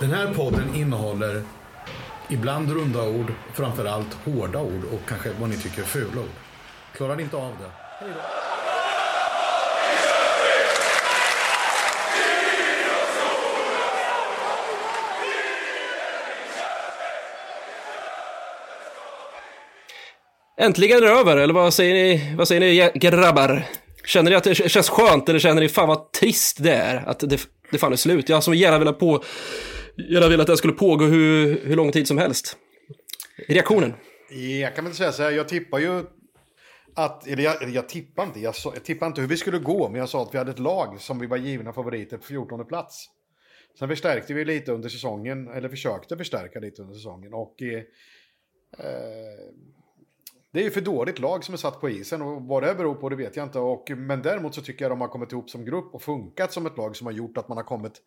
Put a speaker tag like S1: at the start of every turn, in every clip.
S1: Den här podden innehåller ibland runda ord, framförallt hårda ord och kanske vad ni tycker är fula ord. Klarar ni inte av det? Hej då.
S2: Äntligen är det över, eller vad säger ni, vad säger ni grabbar? Känner ni att det känns skönt eller känner ni fan vad trist det är att det, det fan är slut? Jag har så gärna velat på, gärna velat att det skulle pågå hur, hur lång tid som helst. Reaktionen?
S3: Jag kan väl säga så här, jag tippar ju att, eller jag, eller jag tippar inte, jag, jag tippar inte hur vi skulle gå, men jag sa att vi hade ett lag som vi var givna favoriter på 14 plats. Sen förstärkte vi lite under säsongen, eller försökte förstärka lite under säsongen. Och eh, eh det är ju för dåligt lag som är satt på isen och vad det beror på det vet jag inte. Och, men däremot så tycker jag de har kommit ihop som grupp och funkat som ett lag som har gjort att man har kommit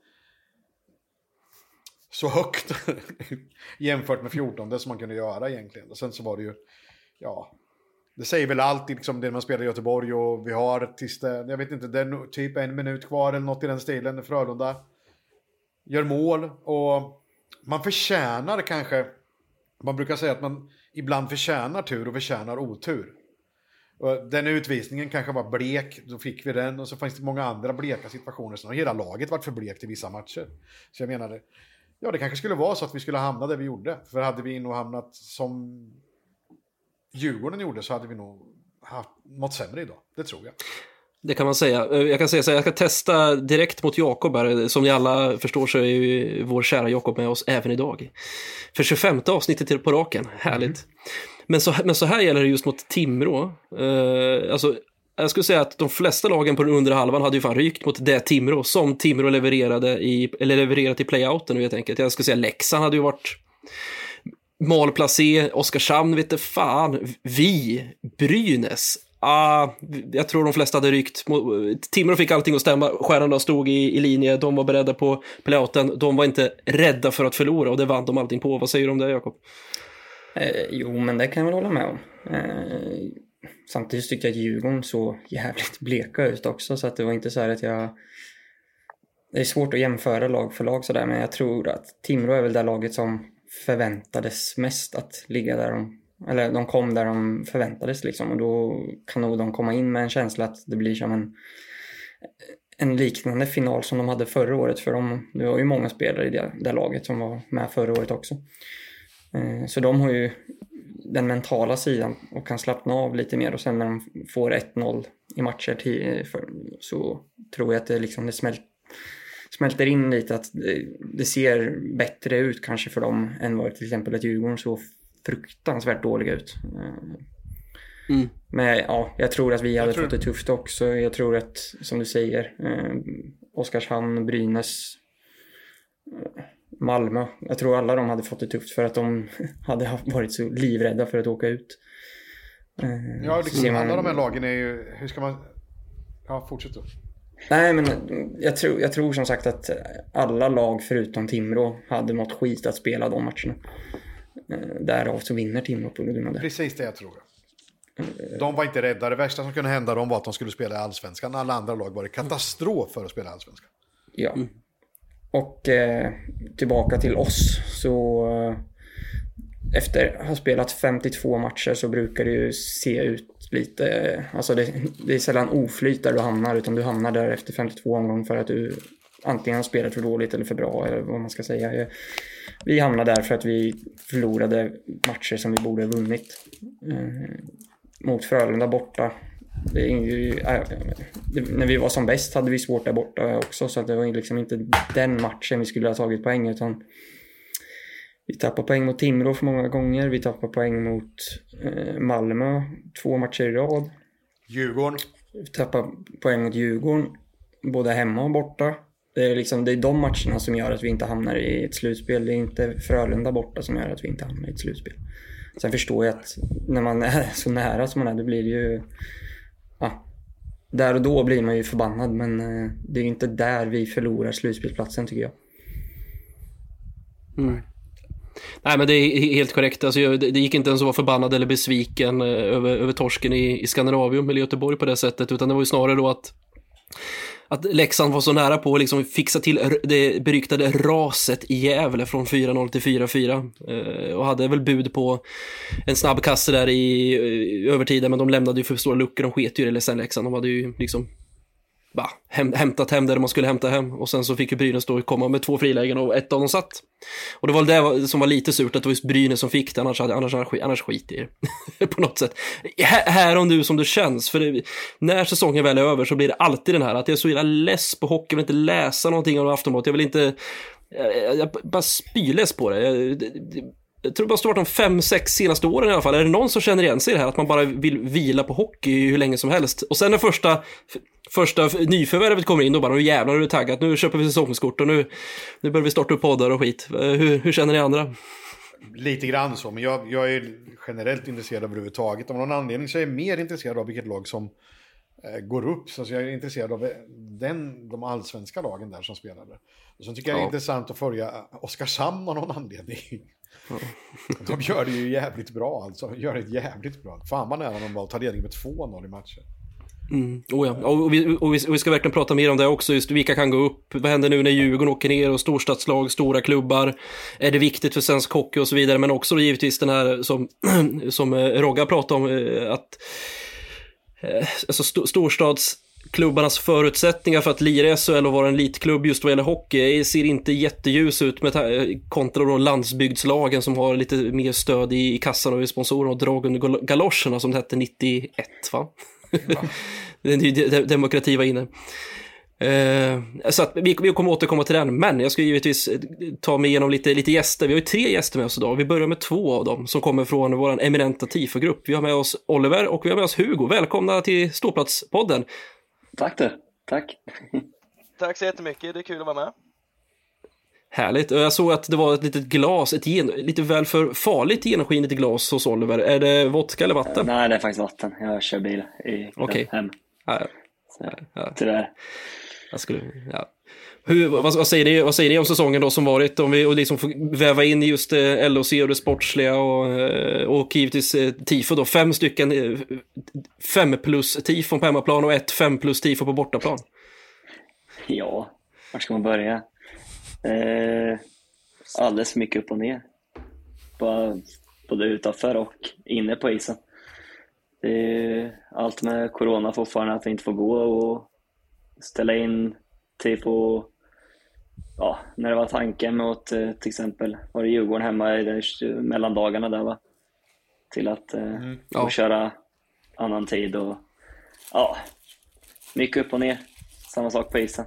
S3: så högt jämfört med 14 det som man kunde göra egentligen. Och sen så var det ju, ja, det säger väl alltid liksom det man spelar i Göteborg och vi har tills det, jag vet inte, det är typ en minut kvar eller något i den stilen, Frölunda gör mål och man förtjänar kanske, man brukar säga att man ibland förtjänar tur och förtjänar otur. Och den utvisningen kanske var blek, då fick vi den och så fanns det många andra bleka situationer. Sen har hela laget varit för blekt i vissa matcher. Så jag menar, ja det kanske skulle vara så att vi skulle hamna där vi gjorde. För hade vi nog hamnat som Djurgården gjorde så hade vi nog haft, mått sämre idag. Det tror jag.
S2: Det kan man säga. Eh, jag kan säga så här, jag ska testa direkt mot Jakob här. Som ni alla förstår så är ju vår kära Jakob med oss även idag. För 25 avsnittet till på raken, härligt. Mm. Men, så, men så här gäller det just mot Timrå. Uh, alltså, jag skulle säga att de flesta lagen på den undre halvan hade ju fan rykt mot det Timrå som Timrå levererade i, eller levererat i playouten helt enkelt. Jag skulle säga Leksand hade ju varit malplacé, Oskarshamn vet fan, vi, Brynäs, Ah, jag tror de flesta hade rykt. Timrå fick allting att stämma, stjärnorna stod i, i linje, de var beredda på playouten, de var inte rädda för att förlora och det vann de allting på. Vad säger du om det Jakob?
S4: Eh, jo, men det kan jag väl hålla med om. Eh, samtidigt tyckte jag att Djurgården såg jävligt bleka ut också, så att det var inte så här att jag... Det är svårt att jämföra lag för lag sådär, men jag tror att Timrå är väl det laget som förväntades mest att ligga där de eller de kom där de förväntades liksom och då kan nog de komma in med en känsla att det blir som en, en liknande final som de hade förra året för de, det var ju många spelare i det, det laget som var med förra året också. Eh, så de har ju den mentala sidan och kan slappna av lite mer och sen när de får 1-0 i matcher till, för, så tror jag att det, liksom, det smält, smälter in lite att det, det, ser bättre ut kanske för dem än vad till exempel ett Djurgården så fruktansvärt dåliga ut. Mm. Men ja, jag tror att vi hade tror... fått det tufft också. Jag tror att, som du säger, eh, Oskarshamn, Brynäs, eh, Malmö. Jag tror alla de hade fått det tufft för att de hade varit så livrädda för att åka ut.
S3: Eh, ja, liksom, man... alla de här lagen är ju, hur ska man... Ja, fortsätt då.
S4: Nej, men jag tror, jag tror som sagt att alla lag förutom Timrå hade mått skit att spela de matcherna. Eh, därav så vinner Timrå på grund av det.
S3: Precis det jag tror. De var inte rädda. Det värsta som kunde hända dem var att de skulle spela i allsvenskan. Alla andra lag var det katastrof för att spela i allsvenskan.
S4: Ja. Mm. Och eh, tillbaka till oss. Så eh, efter att ha spelat 52 matcher så brukar det ju se ut lite... Alltså det, det är sällan oflyt där du hamnar utan du hamnar där efter 52 omgångar för att du antingen har spelat för dåligt eller för bra eller vad man ska säga. Eh, vi hamnade där för att vi förlorade matcher som vi borde ha vunnit. Eh, mot Frölunda borta. Ju, äh, det, när vi var som bäst hade vi svårt där borta också så att det var liksom inte den matchen vi skulle ha tagit poäng utan vi tappade poäng mot Timrå för många gånger. Vi tappade poäng mot eh, Malmö två matcher i rad.
S3: Djurgården.
S4: Vi tappade poäng mot Djurgården både hemma och borta. Det är, liksom, det är de matcherna som gör att vi inte hamnar i ett slutspel. Det är inte Frölunda borta som gör att vi inte hamnar i ett slutspel. Sen förstår jag att när man är så nära som man är, då blir det ju... Där och då blir man ju förbannad, men eh, det är ju inte där vi förlorar slutspelsplatsen tycker jag.
S2: Mm. Nej men det är helt korrekt, alltså, det gick inte ens att vara förbannad eller besviken eh, över, över torsken i, i Skandinavium eller Göteborg på det sättet, utan det var ju snarare då att att Leksand var så nära på att liksom fixa till det beryktade raset i Gävle från 4-0 till 4-4. Eh, och hade väl bud på en snabb kasse där i, i övertiden, men de lämnade ju för stora luckor. De sket ju i det sen Leksand. De hade ju liksom bah, häm, hämtat hem det man skulle hämta hem. Och sen så fick ju Brynäs då komma med två frilägen och ett av dem satt. Och det var det som var lite surt, att det var just Brynäs som fick det, annars, hade, annars, annars, annars skit i det. på något sätt. Här och nu som det känns, för det, när säsongen väl är över så blir det alltid den här att jag är så jävla less på hockey, jag vill inte läsa någonting om Aftonbladet, jag vill inte, jag, jag bara spyless på det. Jag, det jag tror det bara står de fem, sex senaste åren i alla fall. Är det någon som känner igen sig i det här? Att man bara vill vila på hockey hur länge som helst. Och sen den första, första nyförvärvet kommer in, då bara nu jävlar är du taggad. Nu köper vi säsongskort och nu, nu börjar vi starta upp poddar och skit. Eh, hur, hur känner ni andra?
S3: Lite grann så, men jag, jag är generellt intresserad av överhuvudtaget. Av någon anledning så är jag mer intresserad av vilket lag som eh, går upp. Så jag är intresserad av den, de allsvenska lagen där som spelade. Och sen tycker jag det är intressant att följa Oskarshamn av någon anledning. De gör det ju jävligt bra alltså. De gör det jävligt bra. Fan vad nära de var att ta ledning med 2-0 i matchen.
S2: Mm. Oh ja. och, vi, och, vi, och vi ska verkligen prata mer om det också, just vilka kan gå upp, vad händer nu när Djurgården åker ner och storstadslag, stora klubbar, är det viktigt för svensk hockey och så vidare, men också givetvis den här som, som eh, Rogga pratade om, eh, att eh, alltså st storstads klubbarnas förutsättningar för att lira i SHL och vara en elitklubb just vad gäller hockey ser inte jätteljus ut med kontra då landsbygdslagen som har lite mer stöd i, i kassan och i sponsorerna och drag under galoscherna som det hette 91 va? Ja. demokrati var inne. Uh, så att vi, vi kommer återkomma till den, men jag ska givetvis eh, ta mig igenom lite, lite gäster. Vi har ju tre gäster med oss idag. Vi börjar med två av dem som kommer från vår eminenta TIFO-grupp. Vi har med oss Oliver och vi har med oss Hugo. Välkomna till Ståplatspodden.
S5: Tack du, tack.
S6: Tack så jättemycket, det är kul att vara med.
S2: Härligt. Jag såg att det var ett litet glas, ett gen, lite väl för farligt genomskinligt glas hos Oliver. Är det vodka eller vatten?
S5: Nej, det är faktiskt vatten. Jag kör bil i okay. hem. Ja, ja. Ja. Tyvärr.
S2: Jag skulle, ja. Hur, vad, vad, säger ni, vad säger ni om säsongen då som varit? Om vi och liksom får väva in just eh, LOC och det sportsliga och, eh, och givetvis eh, tifo då. Fem stycken eh, fem plus tifon på hemmaplan och ett fem plus tifo på bortaplan.
S5: Ja, var ska man börja? Eh, alldeles för mycket upp och ner. Både utanför och inne på isen. Det är allt med corona fortfarande, att vi inte får gå och ställa in tifo ja, när det var tanken mot eh, till exempel var det Djurgården hemma i mellandagarna där va? Till att eh, mm. ja. köra annan tid och ja, mycket upp och ner. Samma sak på isen.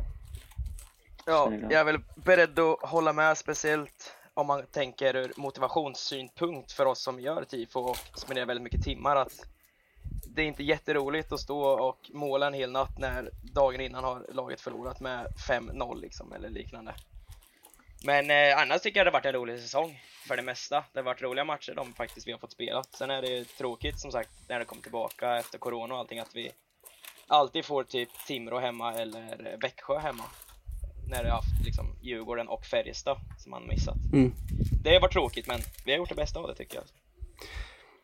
S6: Ja, jag är väl beredd att hålla med speciellt om man tänker ur motivationssynpunkt för oss som gör tifo och spenderar väldigt mycket timmar att det är inte jätteroligt att stå och måla en hel natt när dagen innan har laget förlorat med 5-0 liksom eller liknande. Men eh, annars tycker jag det har varit en rolig säsong för det mesta. Det har varit roliga matcher de faktiskt vi har fått spela. Sen är det ju tråkigt som sagt när det kommer tillbaka efter corona och allting att vi alltid får typ Timrå hemma eller Växjö hemma. När det har haft liksom Djurgården och Färjestad som man missat. Mm. Det varit tråkigt men vi har gjort det bästa av det tycker jag.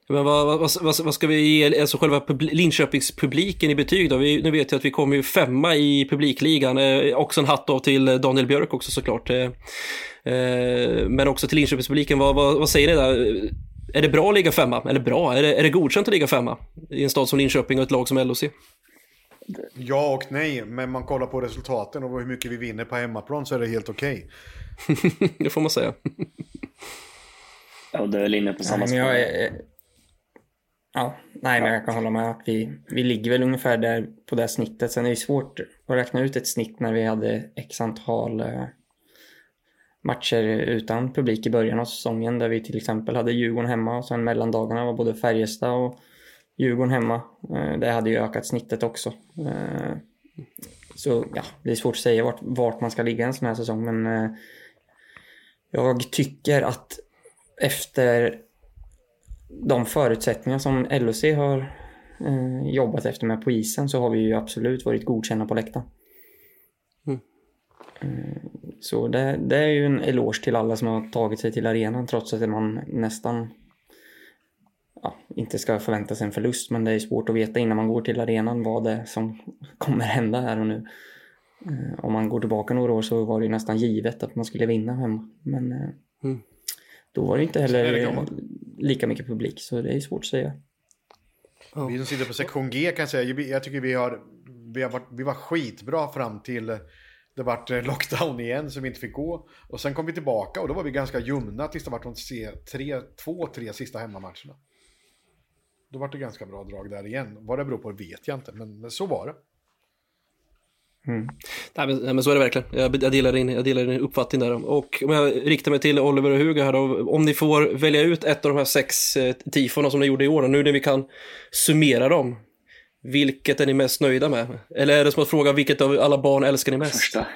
S2: Men vad, vad, vad, vad, ska vi ge alltså själva Linköpingspubliken i betyg då? Vi, nu vet jag att vi kommer ju femma i publikligan. Eh, också en hatt av till Daniel Björk också såklart. Eh, eh, men också till Linköpingspubliken. Vad, vad, vad säger ni där? Är det bra att ligga femma? Eller bra? Är det, är det godkänt att ligga femma? I en stad som Linköping och ett lag som LOC?
S3: Ja och nej, men man kollar på resultaten och hur mycket vi vinner på hemmaplan så är det helt okej.
S2: Okay. det får man säga.
S5: ja, du är väl inne på samma spår.
S4: Ja, nej men jag kan hålla med att vi, vi ligger väl ungefär där på det snittet. Sen är det svårt att räkna ut ett snitt när vi hade x antal eh, matcher utan publik i början av säsongen där vi till exempel hade Djurgården hemma och sen mellandagarna var både Färjestad och Djurgården hemma. Eh, det hade ju ökat snittet också. Eh, så ja, det är svårt att säga vart, vart man ska ligga en sån här säsong men jag tycker att efter de förutsättningar som LOC har eh, jobbat efter med på isen så har vi ju absolut varit godkända på läktaren. Mm. Eh, så det, det, är ju en eloge till alla som har tagit sig till arenan trots att man nästan ja, inte ska förvänta sig en förlust men det är svårt att veta innan man går till arenan vad det är som kommer hända här och nu. Eh, om man går tillbaka några år så var det nästan givet att man skulle vinna hemma. Men eh,
S2: Mm.
S4: då var det inte heller lika mycket publik så det är svårt att säga.
S3: Vi som sitter på sektion G kan säga, jag tycker vi har, vi har varit, vi var skitbra fram till det vart eh, lockdown igen så vi inte fick gå. Och sen kom vi tillbaka och då var vi ganska ljumna tills det vart de se- tre, två, tre sista hemmamatcherna. Då var det ganska bra drag där igen. Vad det beror på vet jag inte, men, men så var det.
S2: Nej men, nej men så är det verkligen. Jag, jag, delar din, jag delar din uppfattning där. Och om jag riktar mig till Oliver och Hugo här då. Om ni får välja ut ett av de här sex eh, tifona som ni gjorde i år, nu när vi kan summera dem. Vilket är ni mest nöjda med? Eller är det som att fråga vilket av alla barn älskar ni mest?
S5: Första.
S6: Ja,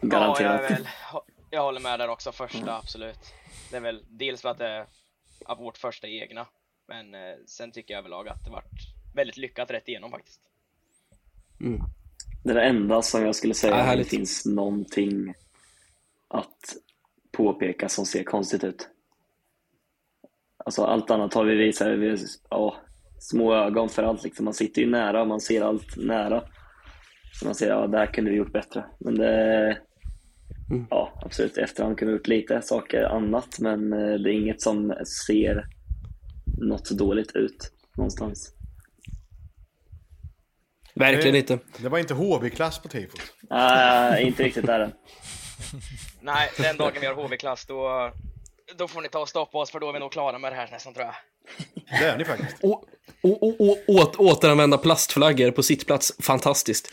S6: jag,
S5: Garanterat.
S6: väl, jag håller med där också, första absolut. Det är väl dels för att det är vårt första egna, men eh, sen tycker jag överlag att det varit väldigt lyckat rätt igenom faktiskt.
S5: Det är det enda som jag skulle säga
S2: Ja,
S5: om det finns någonting att påpeka som ser konstigt ut. Alltså allt annat har vi visat, vi, ja, små ögon för allt liksom. Man sitter ju nära och man ser allt nära. Så man ser, ja, där kunde vi gjort bättre. Men det, ja absolut, i efterhand kunde vi gjort lite saker annat, men eh, det är inget som ser något dåligt ut någonstans.
S2: Verkligen
S3: Eh,
S2: inte.
S3: Det var inte HV-klass på tifot.
S5: Nej, inte riktigt där än.
S6: Nej, den dagen vi har HV-klass då, då får ni ta och stoppa oss för då är vi nog klara med det här nästan tror jag.
S3: Det är ni faktiskt.
S2: Å, å, å, å, åt, återanvända plastflaggor på sittplats, fantastiskt.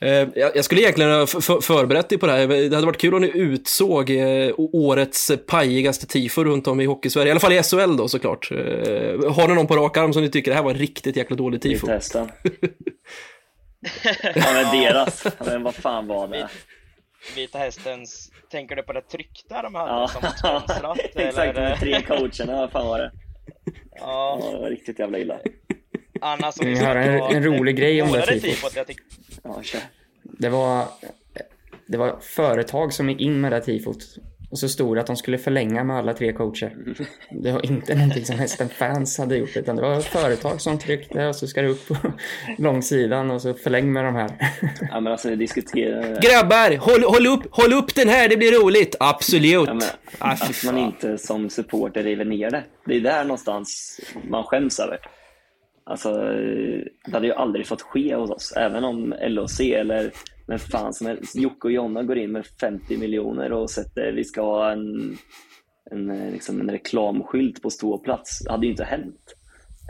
S2: Eh, jag, jag skulle egentligen ha förberett dig på det här. Det hade varit kul om ni utsåg eh, årets pajigaste tifo runt om i Hockeysverige. I alla fall i SHL då såklart. Eh, har ni någon på rak arm som ni tycker det här var riktigt jäkla dåligt tifo?
S5: Vita hästen. Ja men deras, men vad fan var det?
S6: Vita hästens, tänker du på det tryckta de hade
S5: Ja,
S6: som sponsrat?
S5: exakt,
S6: eller?
S5: med tre coacherna, vad fan var det?
S6: Ja,
S5: Ja, det var riktigt jävla illa.
S6: Anna som
S4: Jag har en, en rolig grej om det tifot.
S6: tifot. Jag tyck-
S5: Ja, kör.
S4: Det var, det var företag som gick in med det här tifot. Och så stod det att de skulle förlänga med alla tre coacher. Det var inte någonting som hästen fans hade gjort utan det var företag som tryckte och så ska det upp på långsidan och så förläng med de här.
S5: Ja men alltså vi diskuterar...
S2: Grabbar, håll, håll, upp, håll upp den här, det blir roligt. Absolut.
S5: Ja, men,
S2: Ah,
S5: att man inte som supporter river ner det. Det är där någonstans man skäms över. Alltså, det hade ju aldrig fått ske hos oss. Även om LOC eller men fan som helst. Jocke och Jonna går in med 50 miljoner och sätter, vi ska ha en, en, eh, liksom en reklamskylt på ståplats. Det hade ju inte hänt.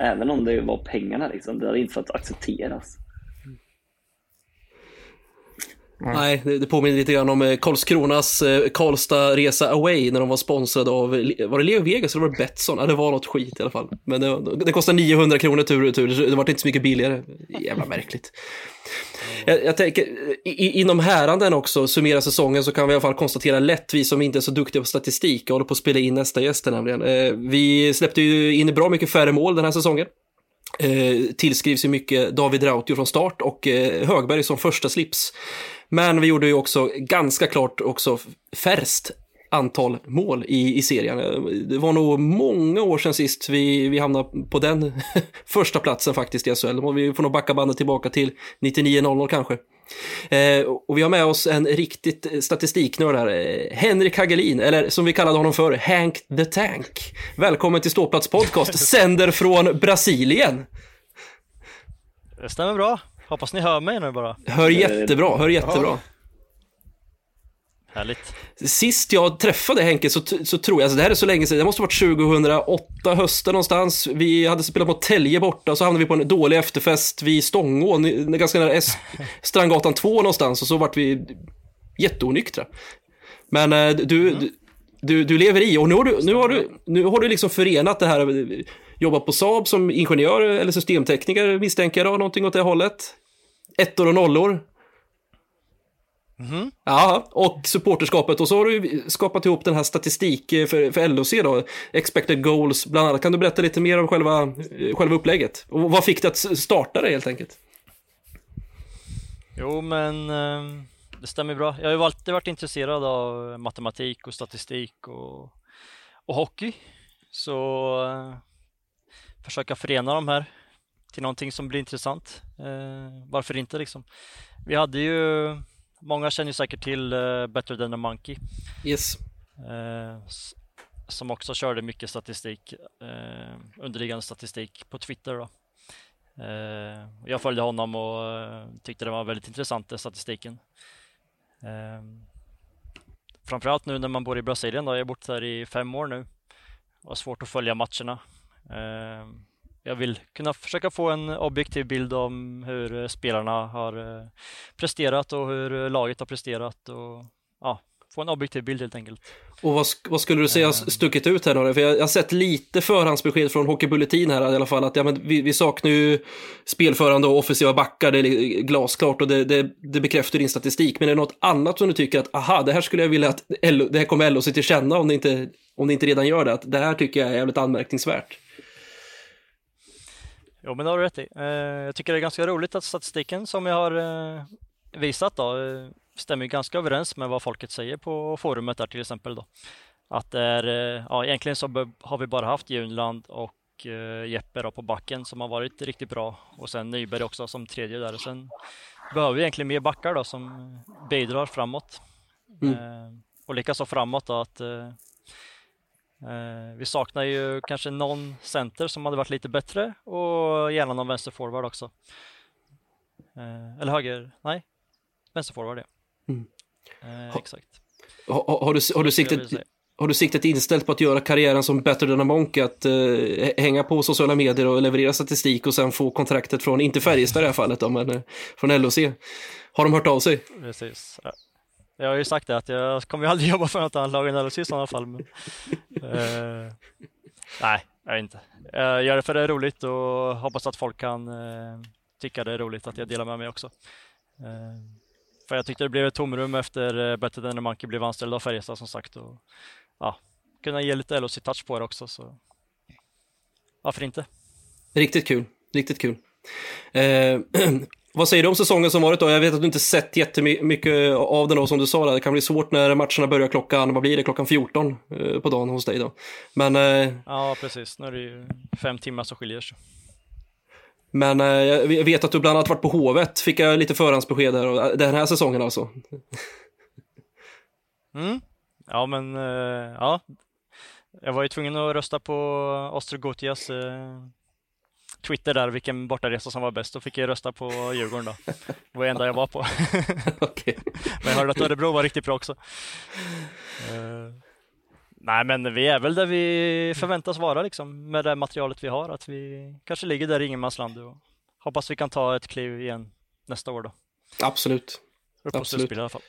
S5: Även om det var pengarna liksom. Det hade inte fått accepteras.
S2: Nej, det, det påminner lite grann om eh, Karlskronas eh, Karlstad Resa Away när de var sponsrade av, eh, var det Leo Vegas eller var det Betsson? Ja, det var något skit i alla fall. Men det, det kostar 900 kronor tur och retur, det var inte så mycket billigare. Jävla märkligt. Jag, jag tänker, i, i- inom häranden också, summera säsongen, så kan vi i alla fall konstatera lätt, vi som inte är så duktiga på statistik, jag håller på att spela in nästa gäst här nämligen. Vi släppte ju in bra mycket färre mål den här säsongen. Eh, tillskrivs ju mycket David Rautio från start och eh, Högberg som första slips. Men vi gjorde ju också ganska klart också färst antal mål i, i serien. Det var nog många år sedan sist vi, vi hamnade på den första platsen faktiskt i SHL. Och Vi får nog backa bandet tillbaka till 99-00 kanske. Eh, och vi har med oss en riktigt statistiknörd här, Henrik Hagelin, eller som vi kallade honom för, Hank the Tank. Välkommen till Ståplats podcast, sänder från Brasilien.
S7: Det stämmer bra. Hoppas ni hör mig nu bara.
S2: Hör jättebra, hör jättebra.
S7: Härligt.
S2: Sist jag träffade Henke så, så tror jag, alltså det här är så länge sedan, det måste ha varit 2008, hösten någonstans. Vi hade spelat mot Tälje borta, så hamnade vi på en dålig efterfest vid Stångån, ganska nära S- Strandgatan 2 någonstans, och så vart vi jätteonyktra. Men eh, du, du, du, du lever i, och nu har du, nu har du, nu har du liksom förenat det här, jobbat på Saab som ingenjör eller systemtekniker misstänker jag då, någonting åt det hållet. Ettor och nollor. Ja, och supporterskapet. Och så har du skapat ihop den här statistik eh, för, för LOC då, expected goals bland annat. Kan du berätta lite mer om själva, eh, själva upplägget? Och vad fick dig att starta det helt enkelt?
S7: Jo, men eh, det stämmer bra. Jag har ju alltid varit intresserad av matematik och statistik och, och hockey. Så eh, försöka förena de här till någonting som blir intressant. Eh, varför inte liksom? Vi hade ju, många känner ju säkert till eh, Better than a Monkey.
S2: Yes.
S7: Eh, som också körde mycket statistik, eh, underliggande statistik på Twitter. Då. Eh, jag följde honom och eh, tyckte det var väldigt intressant, den statistiken. Framförallt nu när man bor i Brasilien, då. jag har bott där i fem år nu och svårt att följa matcherna. Eh, jag vill kunna försöka få en objektiv bild om hur spelarna har eh, presterat och hur laget har presterat och ja, få en objektiv bild helt enkelt.
S2: Och vad, vad skulle du säga har stuckit ut här då? För jag, jag har sett lite förhandsbesked från Hockey Bulletin här i alla fall att ja, men vi, vi saknar ju spelförande och offensiva backar, det är glasklart och det, det, det bekräftar din statistik. Men är det något annat som du tycker att aha, det här skulle jag vilja att LO, det här kommer LO se till känna om det, inte, om det inte redan gör det, att det här tycker jag är jävligt anmärkningsvärt.
S7: Jo, men det har du rätt i. Eh, jag tycker det är ganska roligt att statistiken som jag har eh, visat då eh, stämmer ganska överens med vad folket säger på forumet där till exempel då. Att det är, ja egentligen så har vi bara haft Junland och Jeppe då på backen som har varit riktigt bra och sen Nyberg också som tredje där och sen behöver vi egentligen mer backar då som bidrar framåt. Mm. Och likaså framåt då att vi saknar ju kanske någon center som hade varit lite bättre och gärna någon vänsterforward också. Eh, eller höger, nej, vänsterforward ja. Mm. Eh, exakt.
S2: Har, har, du, har, du siktet, har du siktet inställt på att göra karriären som Better than a Monk, att uh, hänga på sociala medier och leverera statistik och sen få kontraktet från, inte Färjestad i det här fallet då, men uh, från LOC. Har de hört av sig?
S7: Precis. Jag har ju sagt det att jag kommer ju aldrig jobba för något annat lag än LHC i sådana fall. Men, eh, nej, jag vet inte. Jag gör det för det är roligt och hoppas att folk kan eh, tycka det är roligt att jag delar med mig också. Eh, för jag tyckte det blev ett tomrum efter eh, Better than Monkey blev anställd av Färjestad som sagt. Och, ja, kunna ge lite LHC-touch på det också. Så. Varför inte?
S2: Riktigt kul, riktigt kul. Eh, Vad säger du om säsongen som varit då? Jag vet att du inte sett jättemycket av den då, som du sa. Det kan bli svårt när matcherna börjar klockan, vad blir det, klockan 14 eh, på dagen hos dig då. Men... Eh,
S7: ja, precis. Nu är det ju fem timmar som skiljer sig.
S2: Men eh, jag vet att du bland annat varit på Hovet, fick jag lite förhandsbesked där, den här säsongen alltså.
S7: Mm. Ja, men ja. Jag var ju tvungen att rösta på Ostrogotias Twitter där vilken bortaresa som var bäst. Då fick jag rösta på Djurgården då. Det var det enda jag var på. okay. Men jag hörde att Örebro var riktigt bra också. Uh, nej, men vi är väl där vi förväntas vara liksom med det materialet vi har. Att vi kanske ligger där i ingenmansland och hoppas vi kan ta ett kliv igen nästa år då.
S2: Absolut.
S7: Upp Absolut. i alla fall.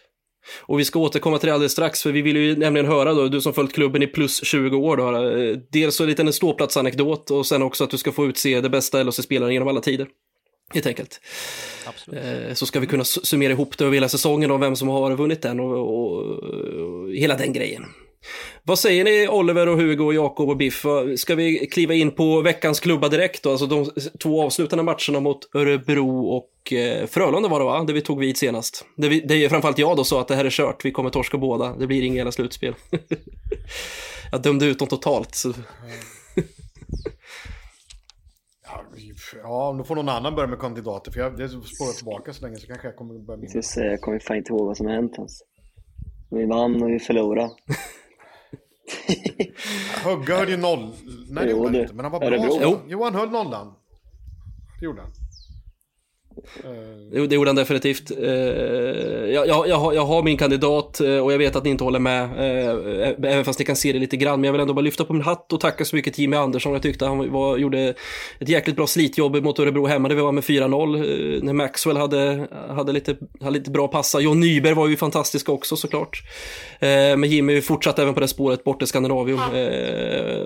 S2: Och vi ska återkomma till det alldeles strax, för vi vill ju nämligen höra då, du som följt klubben i plus 20 år då, eh, dels så en liten ståplatsanekdot och sen också att du ska få utse det bästa LHC-spelaren genom alla tider. Helt enkelt.
S7: Absolut.
S2: Eh, så ska vi kunna summera ihop det över hela säsongen och vem som har vunnit den och, och, och hela den grejen. Vad säger ni Oliver och Hugo och Jakob och Biff? Ska vi kliva in på veckans klubba direkt då? Alltså de två avslutande matcherna mot Örebro och eh, Frölunda var det va? Där vi tog vid senast. Det, vi, det är framförallt jag då sa att det här är kört, vi kommer torska båda. Det blir inga hela slutspel. jag dömde ut dem totalt. Så.
S3: ja, då får någon annan börja med kandidater. För jag, det spårar tillbaka så länge så kanske jag kommer börja med.
S5: Jag kommer fan inte ihåg vad som har hänt ens. Vi vann och vi förlorade.
S3: Hugga höll ju noll. Nej, det gjorde han inte. Men han var bra. Jo. jo, han höll nollan. Det gjorde han.
S2: Jo, det gjorde han definitivt. Eh, jag, jag, jag, har, jag har min kandidat eh, och jag vet att ni inte håller med, eh, även fast ni kan se det lite grann. Men jag vill ändå bara lyfta på min hatt och tacka så mycket till Jimmy Andersson. Jag tyckte han var, gjorde ett jäkligt bra slitjobb mot Örebro hemma. Det var med 4-0 när Maxwell hade, hade, lite, hade lite bra passa. John Nyberg var ju fantastisk också såklart. Men Jimmy fortsatte även på det spåret bort till Skandinavium.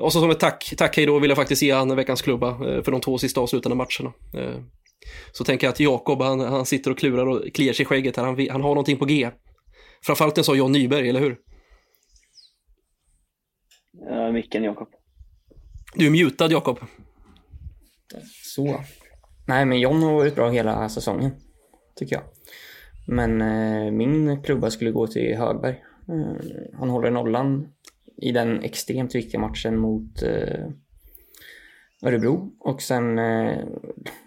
S2: Och så som ett tack, tack hej då vill jag faktiskt ge han veckans klubba för de två sista avslutande matcherna. Så tänker jag att Jakob, han, han sitter och klurar och kliar sig i skägget här. Han, han har någonting på G. Framförallt när sa John Nyberg, eller hur?
S5: Ja, micken Jakob.
S2: Du är mutad Jakob.
S4: Så. Nej, men John har varit bra hela säsongen, tycker jag. Men eh, min klubba skulle gå till Högberg. Eh, han håller nollan i den extremt viktiga matchen mot eh, Örebro och sen eh,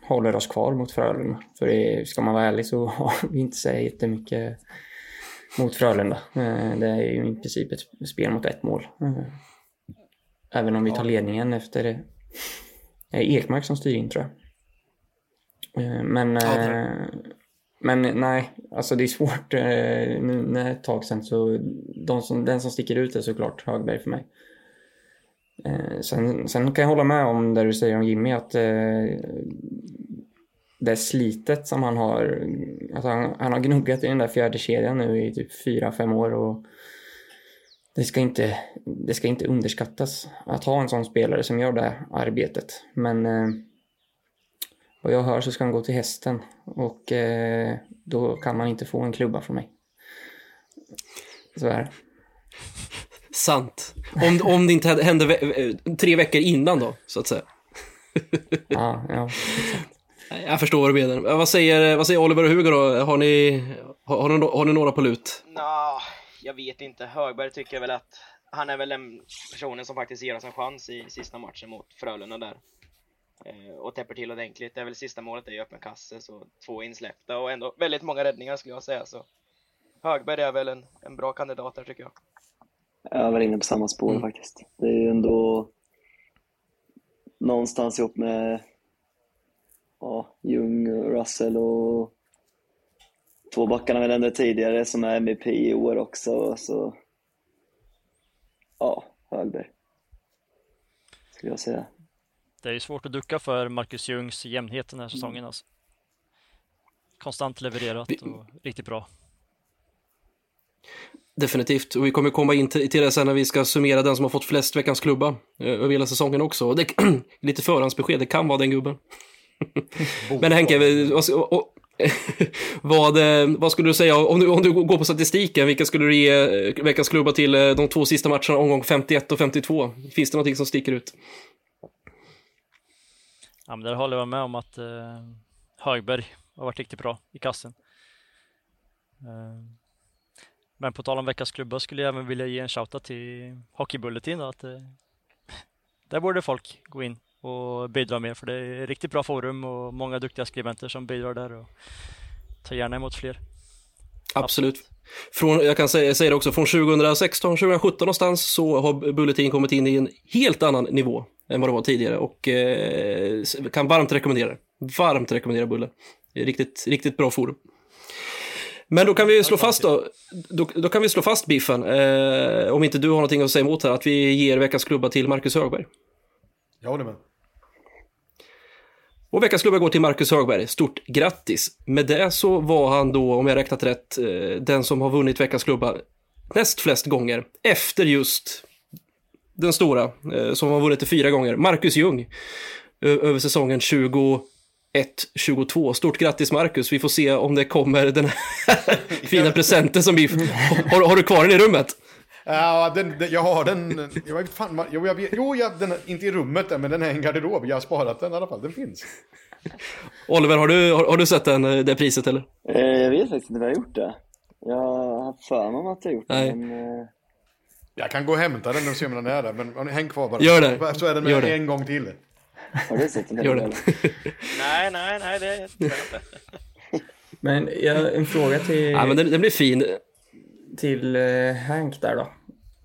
S4: håller oss kvar mot Frölunda. För det, ska man vara ärlig så har vi inte så jättemycket mot Frölunda. Eh, det är ju i princip ett spel mot ett mål. Eh, även om vi tar ledningen efter det. är Ekmark som styr in tror jag. Eh, men, eh, men nej, alltså det är svårt. eh, Nu när ett tag sedan så de som, den som sticker ut är såklart Högberg för mig. Eh, sen, sen kan jag hålla med om det du säger om Jimmy att eh, det slitet som han har, alltså han, han har gnuggat i den där fjärde kedjan nu i typ fyra fem år och det ska, inte, det ska inte underskattas att ha en sån spelare som gör det arbetet. Men eh, vad jag hör så ska han gå till hästen och eh, då kan man inte få en klubba från mig. Så är det.
S2: Sant. Om, om det inte hände ve- eh, tre veckor innan då, så att säga.
S4: Ja, ja.
S2: Jag förstår vad du menar. Eh, Vad säger, vad säger Oliver och Hugo då? Har ni, har, har, ni, har ni några på lut?
S6: Nå, jag vet inte. Högberg tycker väl att han är väl den personen som faktiskt ger oss en chans i sista matchen mot Frölunda där. Eh, och täpper till ordentligt. Det är väl sista målet är ju öppen kasse, så två insläppta och ändå väldigt många räddningar skulle jag säga. Så Högberg är väl en, en bra kandidat där tycker jag.
S5: Jag var inne på samma spår faktiskt. Det är ju ändå någonstans ihop med ja, Ljung, Russell och två backarna vi nämnde tidigare som är MVP i år också. Så ja, Högberg skulle jag säga.
S7: Det är ju svårt att ducka för Marcus Ljungs jämnhet den här säsongen alltså. Konstant levererat och riktigt bra.
S2: Definitivt, och vi kommer komma in till det sen när vi ska summera den som har fått flest veckans klubba eh, över hela säsongen också. Och Det, lite förhandsbesked, det kan vara den gubben. Men Henke, och, och, vad, eh, vad skulle du säga, om du, om du går på statistiken, vilka skulle du ge eh, veckans klubba till de två sista matcherna, omgång 51 och 52? Finns det någonting som sticker ut?
S7: Ja, men där håller jag med om att eh, Högberg har varit riktigt bra i kassen. Eh, men på tal om veckans klubba skulle jag även vilja ge en shoutout till Hockeybulletin. Att eh, där borde folk gå in och bidra mer för det är riktigt bra forum och många duktiga skribenter som bidrar där och tar gärna emot fler.
S2: Absolut. Från, jag kan säga, säga det också, från 2016, 2017 någonstans så har Bulletin kommit in i en helt annan nivå än vad det var tidigare och eh, kan varmt rekommendera det. Varmt rekommendera Bulle. Det är Riktigt, riktigt bra forum. Men då kan vi slå fast då, då, då kan vi slå fast Biffen, eh, om inte du har någonting att säga emot här, att vi ger veckans klubba till Marcus Högberg.
S3: Jag håller med.
S2: Och veckans klubba går till Marcus Högberg. Stort grattis! Med det så var han då, om jag räknat rätt, eh, den som har vunnit veckans klubba näst flest gånger. Efter just den stora, eh, som har vunnit det fyra gånger, Marcus Ljung. Över säsongen 21-22. Stort grattis Marcus! Vi får se om det kommer den här fina presenten som vi... Har, har du kvar den i rummet?
S3: Ja, den, den, jag har den... Jag vet fan, jo, jag jo jag, den, inte i rummet men den är i en garderob. Jag har sparat den i alla fall. Den finns.
S2: Oliver, har du, har, har du sett den, eh, det priset eller?
S5: Eh, jag vet faktiskt inte vad jag har gjort det. Jag har för mig att jag gjort
S2: Nej.
S5: det, men eh,
S3: Jag kan gå och hämta den och se om den är där, men häng kvar bara.
S2: Gör det.
S3: Så är den med
S2: Gör det.
S3: en gång till.
S5: Har du sett den?
S2: Gör det.
S6: Nej, nej, nej, det är inte.
S4: Men jag, en fråga till,
S2: Ja, men den, den blir fin.
S4: till eh, Hank där då.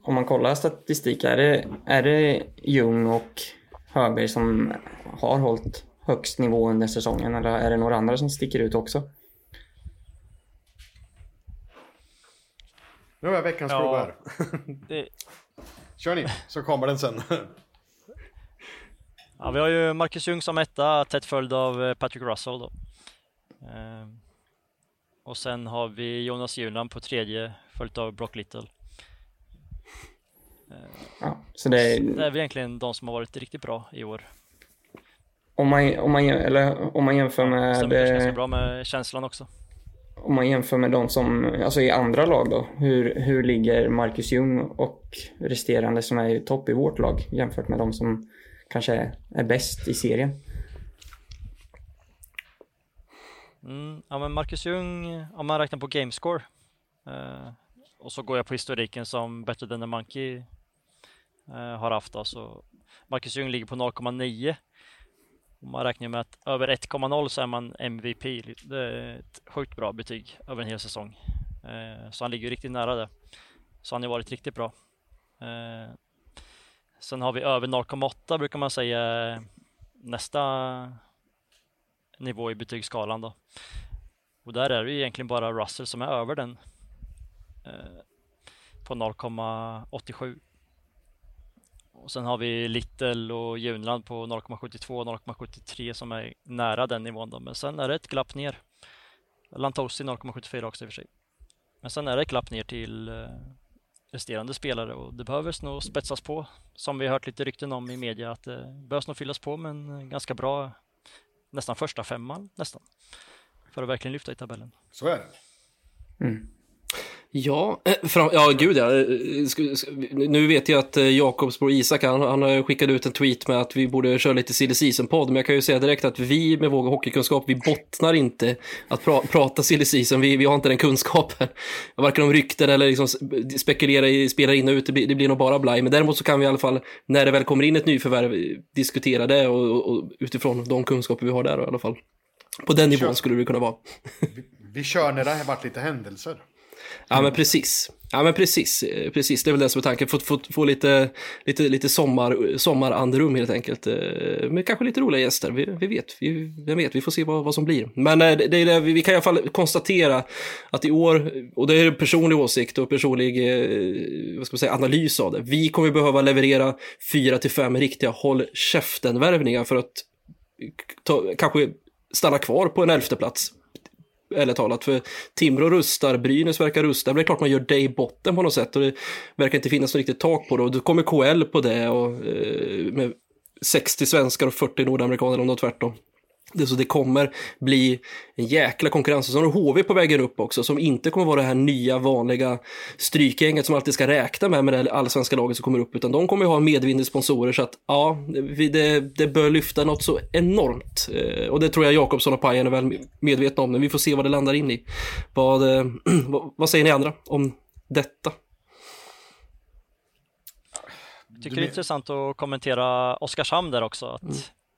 S4: Om man kollar statistik, är det, är det Ljung och Högberg som har hållit högst nivå under säsongen eller är det några andra som sticker ut också?
S3: Nu har jag veckans
S7: Ja.
S3: prov här.
S7: Det,
S3: Kör ni, så kommer den sen.
S7: Ja, vi har ju Marcus Ljung som etta, tätt följd av eh, Patrick Russell då. Eh, och sen har vi Jonas Juland på tredje, följt av Brock Little.
S4: Ja, så det är,
S7: Det är väl egentligen de som har varit riktigt bra i år.
S4: om, man, om, man, eller, om man jämför med
S7: Stämmer kanske ganska bra med känslan också.
S4: om man jämför med de som, alltså i andra lag då, hur, hur ligger Marcus Ljung och resterande som är i topp i vårt lag jämfört med de som kanske är, är bäst i serien?
S7: Mm, ja, men Marcus Ljung, om man räknar på gamescore eh, och så går jag på historiken som Better than the Monkey eh, har haft. Alltså, Marcus Ljung ligger på 0,9 man räknar med att över 1,0 så är man MVP. Det är ett sjukt bra betyg över en hel säsong. Eh, så han ligger riktigt nära det. Så han har varit riktigt bra. Eh, Sen har vi över 0,8 brukar man säga nästa nivå i betygsskalan då. Och där är det egentligen bara Russell som är över den eh, på 0,87. Och sen har vi Little och Junland på 0,72 och 0,73 som är nära den nivån. Då. Men sen är det ett glapp ner. Lantosi 0,74 också i och för sig. Men sen är det ett glapp ner till eh, resterande spelare och det behövs nog spetsas på. Som vi har hört lite rykten om i media att det behövs nog fyllas på med en ganska bra, nästan första femman nästan. För att verkligen lyfta i tabellen.
S3: Så är det.
S2: Mm. Ja, eh, fram, ja gud ja. Eh, nu vet jag att eh, Jakobs bror Isak, han, han har skickat ut en tweet med att vi borde köra lite silly season-podd, men jag kan ju säga direkt att vi med vår hockeykunskap, vi bottnar inte att pra, prata silly season, vi, vi har inte den kunskapen. Varken om rykten eller liksom spekulera i spelare in och ut, det blir, det blir nog bara blaj. Men däremot så kan vi i alla fall, när det väl kommer in ett nyförvärv, diskutera det och, och, och utifrån de kunskaper vi har där i alla fall. På den nivån skulle det kunna vara.
S3: vi, vi kör när det har varit lite händelser.
S2: Ja men precis. Ja men precis, precis. det är väl det som är tanken. Få, få, få lite, lite, lite sommar, sommarandrum helt enkelt. Men med kanske lite roliga gäster, vi, vi vet. Vi, vem vet, vi får se vad, vad som blir. Men eh, det det, vi kan i alla fall konstatera att i år, och det är en personlig åsikt och personlig eh, vad ska man säga, analys av det. Vi kommer behöva leverera fyra till fem riktiga håll käften-värvningar för att ta, kanske stanna kvar på en elfte plats ärligt talat. För Timrå rustar, Brynäs verkar rusta, men det är klart man gör det i botten på något sätt och det verkar inte finnas något riktigt tak på det. Och då kommer KL på det och, eh, med 60 svenskar och 40 nordamerikaner om det tvärtom. Det, så det kommer bli en jäkla konkurrens. Och så har HV på vägen upp också, som inte kommer vara det här nya vanliga strykgänget som alltid ska räkna med med det allsvenska laget som kommer upp, utan de kommer ju ha medvind sponsorer så att ja, det, det bör lyfta något så enormt. Eh, och det tror jag Jakobsson och Pajen är väl medvetna om, men vi får se vad det landar in i. Vad, eh, vad säger ni andra om detta?
S7: Jag tycker det är intressant att kommentera Oskarshamn där också. Att mm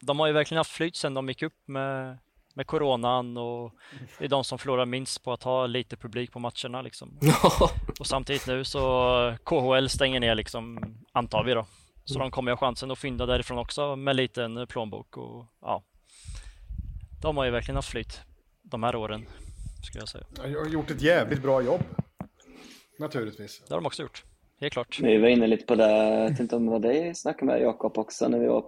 S7: de har ju verkligen haft flyt sen de gick upp med, med coronan och det är de som förlorar minst på att ha lite publik på matcherna liksom. och samtidigt nu så KHL stänger ner liksom, antar vi då. Så de kommer ju ha chansen att fynda därifrån också med liten plånbok och ja. De har ju verkligen haft flyt de här åren, skulle jag säga.
S3: Jag har gjort ett jävligt bra jobb. Naturligtvis.
S7: Det har de också gjort, helt klart.
S5: Vi var inne lite på det, jag vet inte om det var dig jag snackade med Jakob också när vi var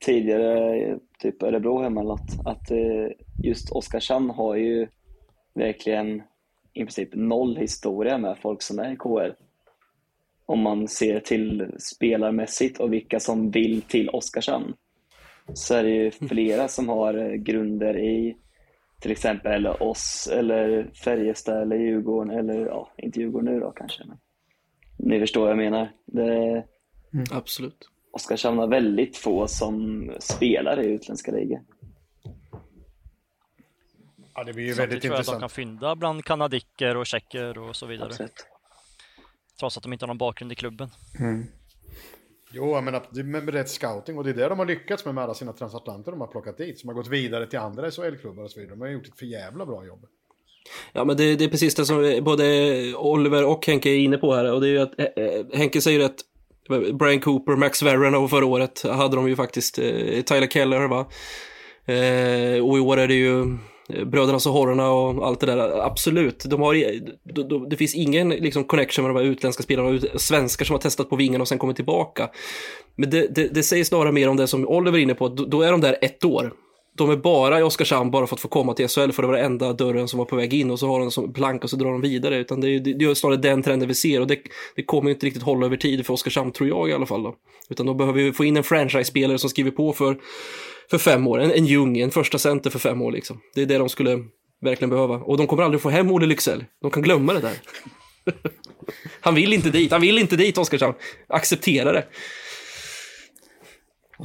S5: tidigare, typ Örebro hemma eller något, att eh, just Oskarshamn har ju verkligen i princip noll historia med folk som är i KR. Om man ser till spelarmässigt och vilka som vill till Oskarshamn så är det ju flera som har eh, grunder i till exempel eller oss eller Färjestad eller Djurgården eller ja, inte Djurgården nu då kanske. Men ni förstår vad jag menar. Det...
S2: Mm, absolut.
S5: Oskarshamn har väldigt få som spelar i utländska ligor.
S3: Ja, det blir ju väldigt tror intressant.
S7: jag att de kan fynda bland kanadicker och tjecker och så vidare. Absolut. Trots att de inte har någon bakgrund i klubben. Mm.
S3: Jo, men det med rätt scouting och det är det de har lyckats med med alla sina transatlanter de har plockat dit. Som har gått vidare till andra SHL-klubbar och så vidare. De har gjort ett för jävla bra jobb.
S2: Ja, men det, det, är precis det som både Oliver och Henke är inne på här. Och det är ju att eh, eh Henke säger att Brian Cooper, Max Verren förra året hade de ju faktiskt eh, Tyler Keller va. Eh, och i år är det ju eh, Bröderna Sahororna och allt det där. Absolut, de har, de, de, det finns ingen liksom, connection med de här utländska spelarna och svenskar som har testat på vingen och sen kommit tillbaka. Men det, det, det säger snarare mer om det som Oliver är inne på, då, då är de där ett år de är bara i Oskarshamn bara för att få komma till SHL för det var den enda dörren som var på väg in och så har de som plank och så drar de vidare. Utan det är, det är snarare den trenden vi ser och det, det kommer inte riktigt hålla över tid för Oskarshamn tror jag i alla fall. Då. Utan då behöver vi få in en franchise-spelare som skriver på för, för fem år, en, en Ljung, en första center för fem år liksom. Det är det de skulle verkligen behöva. Och de kommer aldrig få hem Olle Lycksell. De kan glömma det där. han vill inte dit, han vill inte dit Oskarshamn. Acceptera det.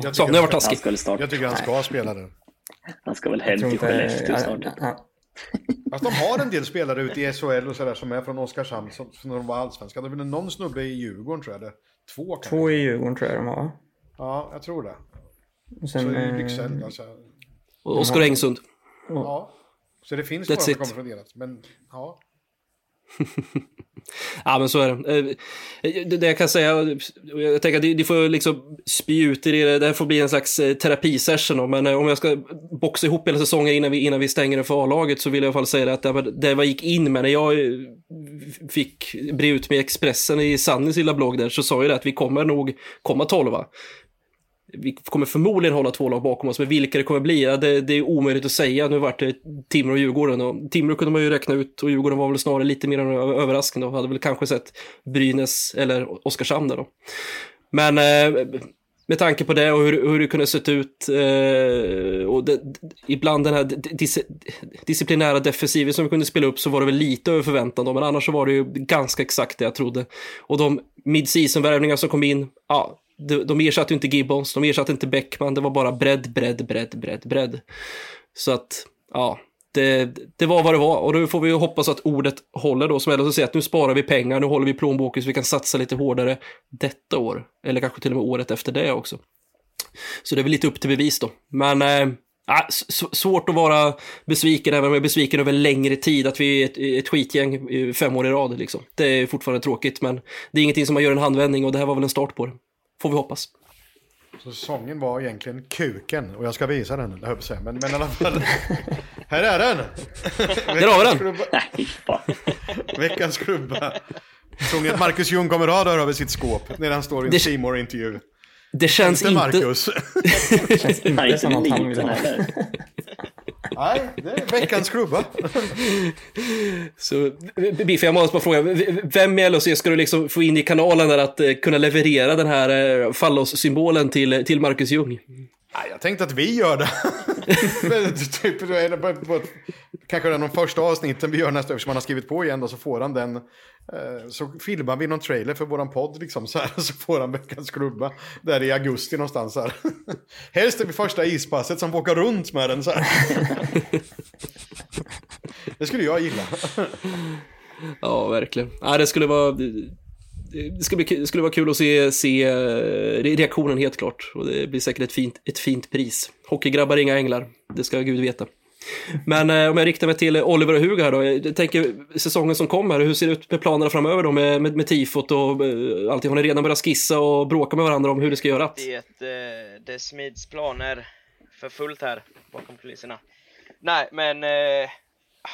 S3: Jag så, nu har jag varit taskig.
S5: Jag
S3: tycker han ska spela det.
S5: Han ska väl hem till Skellefteå snart.
S3: Fast de har en del spelare ute i SHL och sådär som är från Oskarshamn som, som när de var allsvenska. Det är väl någon snubbe i Djurgården tror jag det. Två
S4: kanske. Två i Djurgården tror jag de har.
S3: Ja, jag tror det.
S4: Och
S3: Så
S4: sen,
S3: är det
S4: eh,
S3: Lycksele. Alltså,
S2: Och Oskar Engsund.
S3: ja. Så det finns några som kommer från deras. Men ja.
S2: Ja, men så är det. Eh, det, det jag kan säga, jag tänker att ni får liksom spy ut i det, det här får bli en slags eh, terapisession då, men eh, om jag ska boxa ihop hela säsongen innan vi, innan vi stänger det för A-laget så vill jag i alla fall säga att det, var- det jag gick in med när jag fick bre ut med Expressen i Sannys lilla blogg där så sa jag det att vi kommer nog komma tolva. Vi kommer förmodligen hålla två lag bakom oss, men vilka det kommer bli, ja, det, det är omöjligt att säga. Nu vart det Timrå och Djurgården och Timrå kunde man ju räkna ut och Djurgården var väl snarare lite mer en överraskning och hade väl kanske sett Brynäs eller Oskarshamn där då. Men eh, med tanke på det och hur, hur det kunde sett ut eh, och det, ibland den här dis, disciplinära defensiven som vi kunde spela upp så var det väl lite över förväntan då, men annars så var det ju ganska exakt det jag trodde. Och de mid-season-värvningar som kom in, ja, de, de ersatte ju inte Gibbons, de ersatte inte Beckman, det var bara bredd, bredd, bredd, bredd, bredd. Så att, ja, det, det var vad det var och nu får vi ju hoppas att ordet håller då som Ellos säger att nu sparar vi pengar, nu håller vi plånboken så vi kan satsa lite hårdare detta år. Eller kanske till och med året efter det också. Så det är väl lite upp till bevis då. Men äh, svårt att vara besviken, även om jag är besviken över längre tid, att vi är ett, ett skitgäng fem år i rad. Liksom. Det är fortfarande tråkigt, men det är ingenting som man gör en handvändning och det här var väl en start på det. Får vi hoppas.
S3: Så säsongen var egentligen kuken. Och jag ska visa den, det höll jag säga. Men, men i alla fall. här är den!
S2: Där har vi den!
S5: Nej, fan.
S3: veckans. Tror ni att Marcus Ljung kommer att där över sitt skåp när han står i en
S2: Det-
S3: seymour intervju
S2: Det känns
S3: Inte
S2: inte...
S3: Marcus.
S4: känns
S5: Han är
S4: inte som att han vill ha.
S3: Nej, det är veckans klubba.
S2: Så, Biff, jag måste bara fråga, vem i LHC ska du liksom få in i kanalen där att eh, kunna leverera den här eh, fallossymbolen till, till Marcus Ljung?
S3: Nej, jag tänkte att vi gör det. Typ, det kanske det är de första avsnitten vi gör nästa eftersom han har skrivit på igen då, så får han den. Eh, så filmar vi någon trailer för våran podd liksom så här. Så får han veckans klubba. Där i augusti någonstans här. Helst är vi första ispasset som åka runt med den så här. Det skulle jag gilla.
S2: Ja, verkligen. Ja, det skulle vara... Det skulle, bli, det skulle vara kul att se, se eh, reaktionen helt klart. Och det blir säkert ett fint, ett fint pris. Hockeygrabbar är inga änglar, det ska Gud veta. Men eh, om jag riktar mig till Oliver och Hugo här då. Jag tänker säsongen som kommer, hur ser det ut med planerna framöver då med, med, med tifot och eh, allting? Har ni redan börjat skissa och bråka med varandra om hur det ska göras?
S6: Det, eh, det smids planer för fullt här bakom kulisserna. Nej, men eh,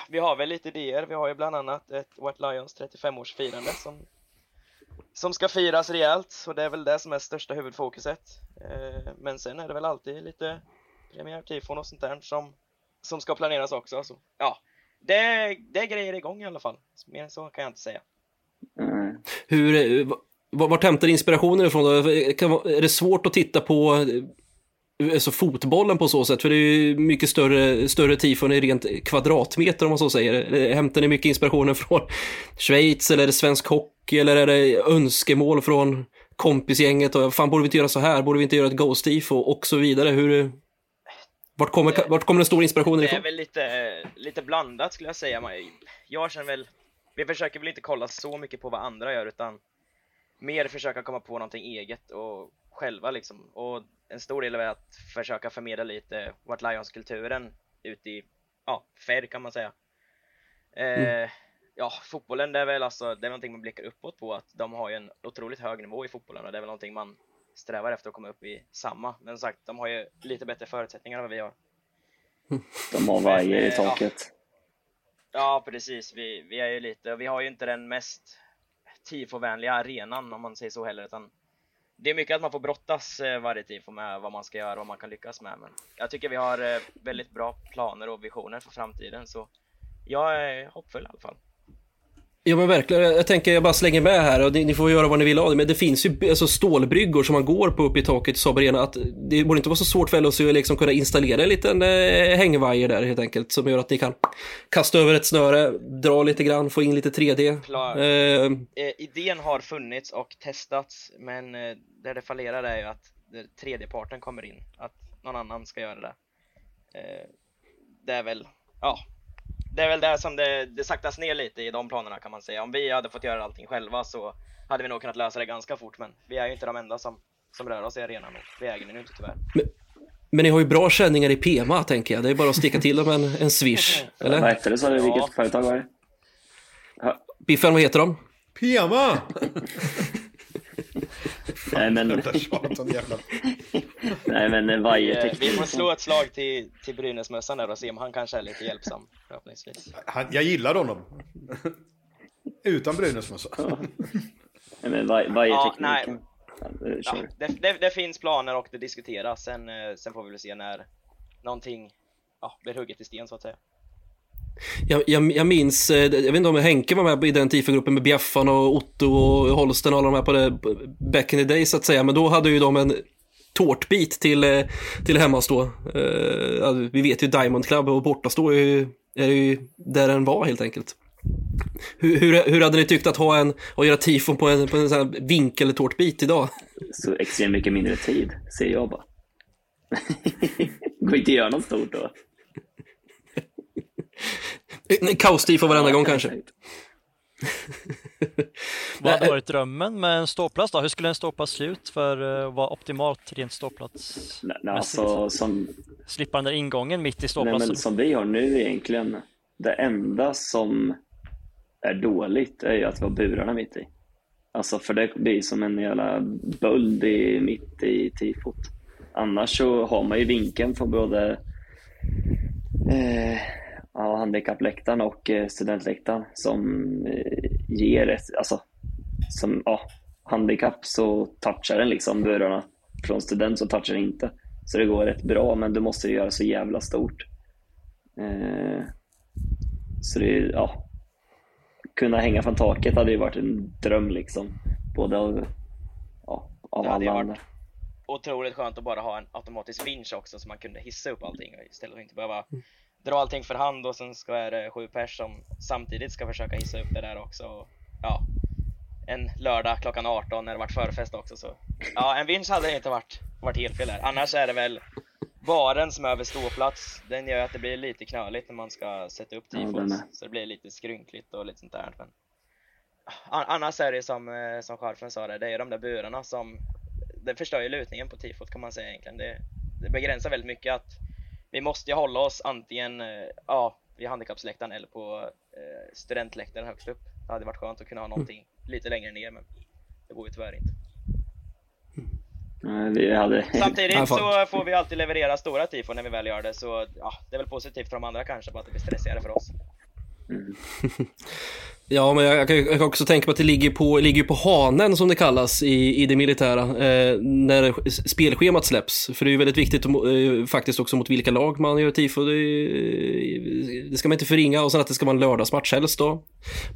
S6: vi har väl lite idéer. Vi har ju bland annat ett White Lions 35-årsfirande som, som ska firas rejält och det är väl det som är största huvudfokuset. Eh, men sen är det väl alltid lite premiärtifon och sånt där som, som ska planeras också. Så, ja, det, det är grejer igång i alla fall. Mer än så kan jag inte säga.
S5: Mm.
S2: Hur, eh, vart hämtar inspirationen ifrån då? Kan, är det svårt att titta på eh, alltså fotbollen på så sätt? För det är ju mycket större, större tifon i rent kvadratmeter om man så säger. Eh, hämtar ni mycket inspirationen från Schweiz eller svensk hockey eller är det önskemål från kompisgänget och fan borde vi inte göra så här, borde vi inte göra ett Ghost-tifo och så vidare. Hur, vart, kommer, vart kommer den stora inspirationen
S6: Det är
S2: ifrån?
S6: väl lite, lite blandat skulle jag säga. Jag känner väl, vi försöker väl inte kolla så mycket på vad andra gör utan mer försöka komma på någonting eget och själva liksom. Och en stor del är att försöka förmedla lite What Lions-kulturen ut i, ja, färg kan man säga. Eh, Ja, fotbollen det är väl alltså, det är någonting man blickar uppåt på att de har ju en otroligt hög nivå i fotbollen och det är väl någonting man strävar efter att komma upp i samma. Men som sagt, de har ju lite bättre förutsättningar än vad vi har.
S5: De har vajer i
S6: eh, ja.
S5: taket.
S6: Ja, precis. Vi, vi är ju lite, vi har ju inte den mest tifovänliga arenan om man säger så heller, utan det är mycket att man får brottas eh, varje tifo med vad man ska göra och vad man kan lyckas med. Men jag tycker vi har eh, väldigt bra planer och visioner för framtiden, så jag är hoppfull i alla fall.
S2: Ja men verkligen, jag tänker jag bara slänger med här och ni, får göra vad ni vill av det. Men det finns ju alltså, stålbryggor som man går på uppe i taket i Saab Arena. Att det borde inte vara så svårt för LHC att liksom kunna installera en liten eh, hängvajer där helt enkelt. Som gör att ni kan kasta över ett snöre, dra lite grann, få in lite 3D.
S6: Klar.
S2: Eh,
S6: Eh, idén har funnits och testats, men eh, där det fallerar är ju att där tredjeparten kommer in, att någon annan ska göra det. Eh, det är väl, ja, det är väl där som det, det saktas ner lite i de planerna kan man säga. Om vi hade fått göra allting själva så hade vi nog kunnat lösa det ganska fort, men vi är ju inte de enda som, som rör oss i arenan och vi äger den ju inte tyvärr.
S2: Men ni har ju bra känningar i PMA tänker jag. Det är bara att sticka till dem en, en swish. Eller?
S5: Vad hette det sa du? Vilket företag var det?
S2: Biffen, vad heter de?
S3: PMA!
S5: Nej men, nej, men eh, Vajer
S6: Eh, Vi får slå ett slag till, till Brynäsmössan där och se om han kanske är lite hjälpsam förhoppningsvis.
S3: Han, jag gillar honom. Utan Brynäsmössa.
S5: Nej, men Vajertekniken. Ja,
S6: Ja, det, det, det finns planer och det diskuteras. Sen, eh, sen får vi väl se när någonting ja, blir hugget i sten så att säga.
S2: Jag, jag, jag minns, eh, jag vet inte om Henke var med i den tifogruppen med Bjeffan och Otto och Holsten och alla de här på det back in the day så att säga. Men då hade ju de en tårtbit till, eh, till hemmastå. Eh, alltså, vi vet ju Diamond Club och bortastå är ju, är ju där den var helt enkelt. Hur, hur, hur hade ni tyckt att ha en, att göra tifon på en, på en sån här vinkeltårtbit idag?
S5: Så extremt mycket mindre tid, ser jag bara. Går inte att göra något stort då.
S2: Kaos-tifo varenda gång
S5: kan
S2: kanske.
S7: Vad hade varit drömmen med en ståplats då? Hur skulle en ståplats se ut för att vara optimalt rent ståplats?
S5: Nej, nej, alltså, som,
S7: Slippa den där ingången mitt i
S5: nej,
S7: ståplatsen.
S5: men som vi har nu egentligen, det enda som är dåligt är ju att vi har burarna mitt i. Alltså för det blir som en jävla böld i, mitt i tifot. Annars så har man ju vinkeln för både eh, ja, handikappläktaren och eh, studentläktaren som eh, ger ett, alltså som, ja, handikapp så touchar den liksom burarna. Från student så touchar den inte. Så det går rätt bra, men du måste ju göra så jävla stort. Eh, så det är, ja. Kunna hänga från taket hade ju varit en dröm liksom. Både av, ja, av
S6: Det
S5: alla andra.
S6: Otroligt skönt att bara ha en automatisk vinsch också så man kunde hissa upp allting istället för att inte behöva dra allting för hand och sen ska är det sju pers som samtidigt ska försöka hissa upp det där också. Ja, en lördag klockan 18 när det varit förfest också så ja, en vinsch hade inte varit, varit helt fel där. Annars är det väl baren som är över ståplats. Den gör att det blir lite knöligt när man ska sätta upp
S5: Ja,
S6: tifos.
S5: är.
S6: så det blir lite skrynkligt och lite sånt där. Men annars är det som, eh, som Scharfen sa, där, det är de där burarna som det förstör ju lutningen på tifot kan man säga egentligen. Det, det begränsar väldigt mycket att vi måste ju hålla oss antingen eh, ja, vid handikappsläktaren eller på eh, studentläktaren högst upp. Det hade varit skönt att kunna ha någonting lite längre ner men det går ju tyvärr inte.
S5: Vi hade,
S6: Samtidigt så får vi alltid leverera stora tifon när vi väl gör det så ja, det är väl positivt för de andra kanske bara att det blir stressigare för oss.
S2: Ja, men jag, jag, kan, också tänka mig att det ligger på, ligger på hanen som det kallas i, i det militära eh, när spelschemat släpps. För det är ju väldigt viktigt eh, faktiskt också mot vilka lag man gör tifo. Det, det ska man inte förringa och sen att det ska vara en lördagsmatch helst då.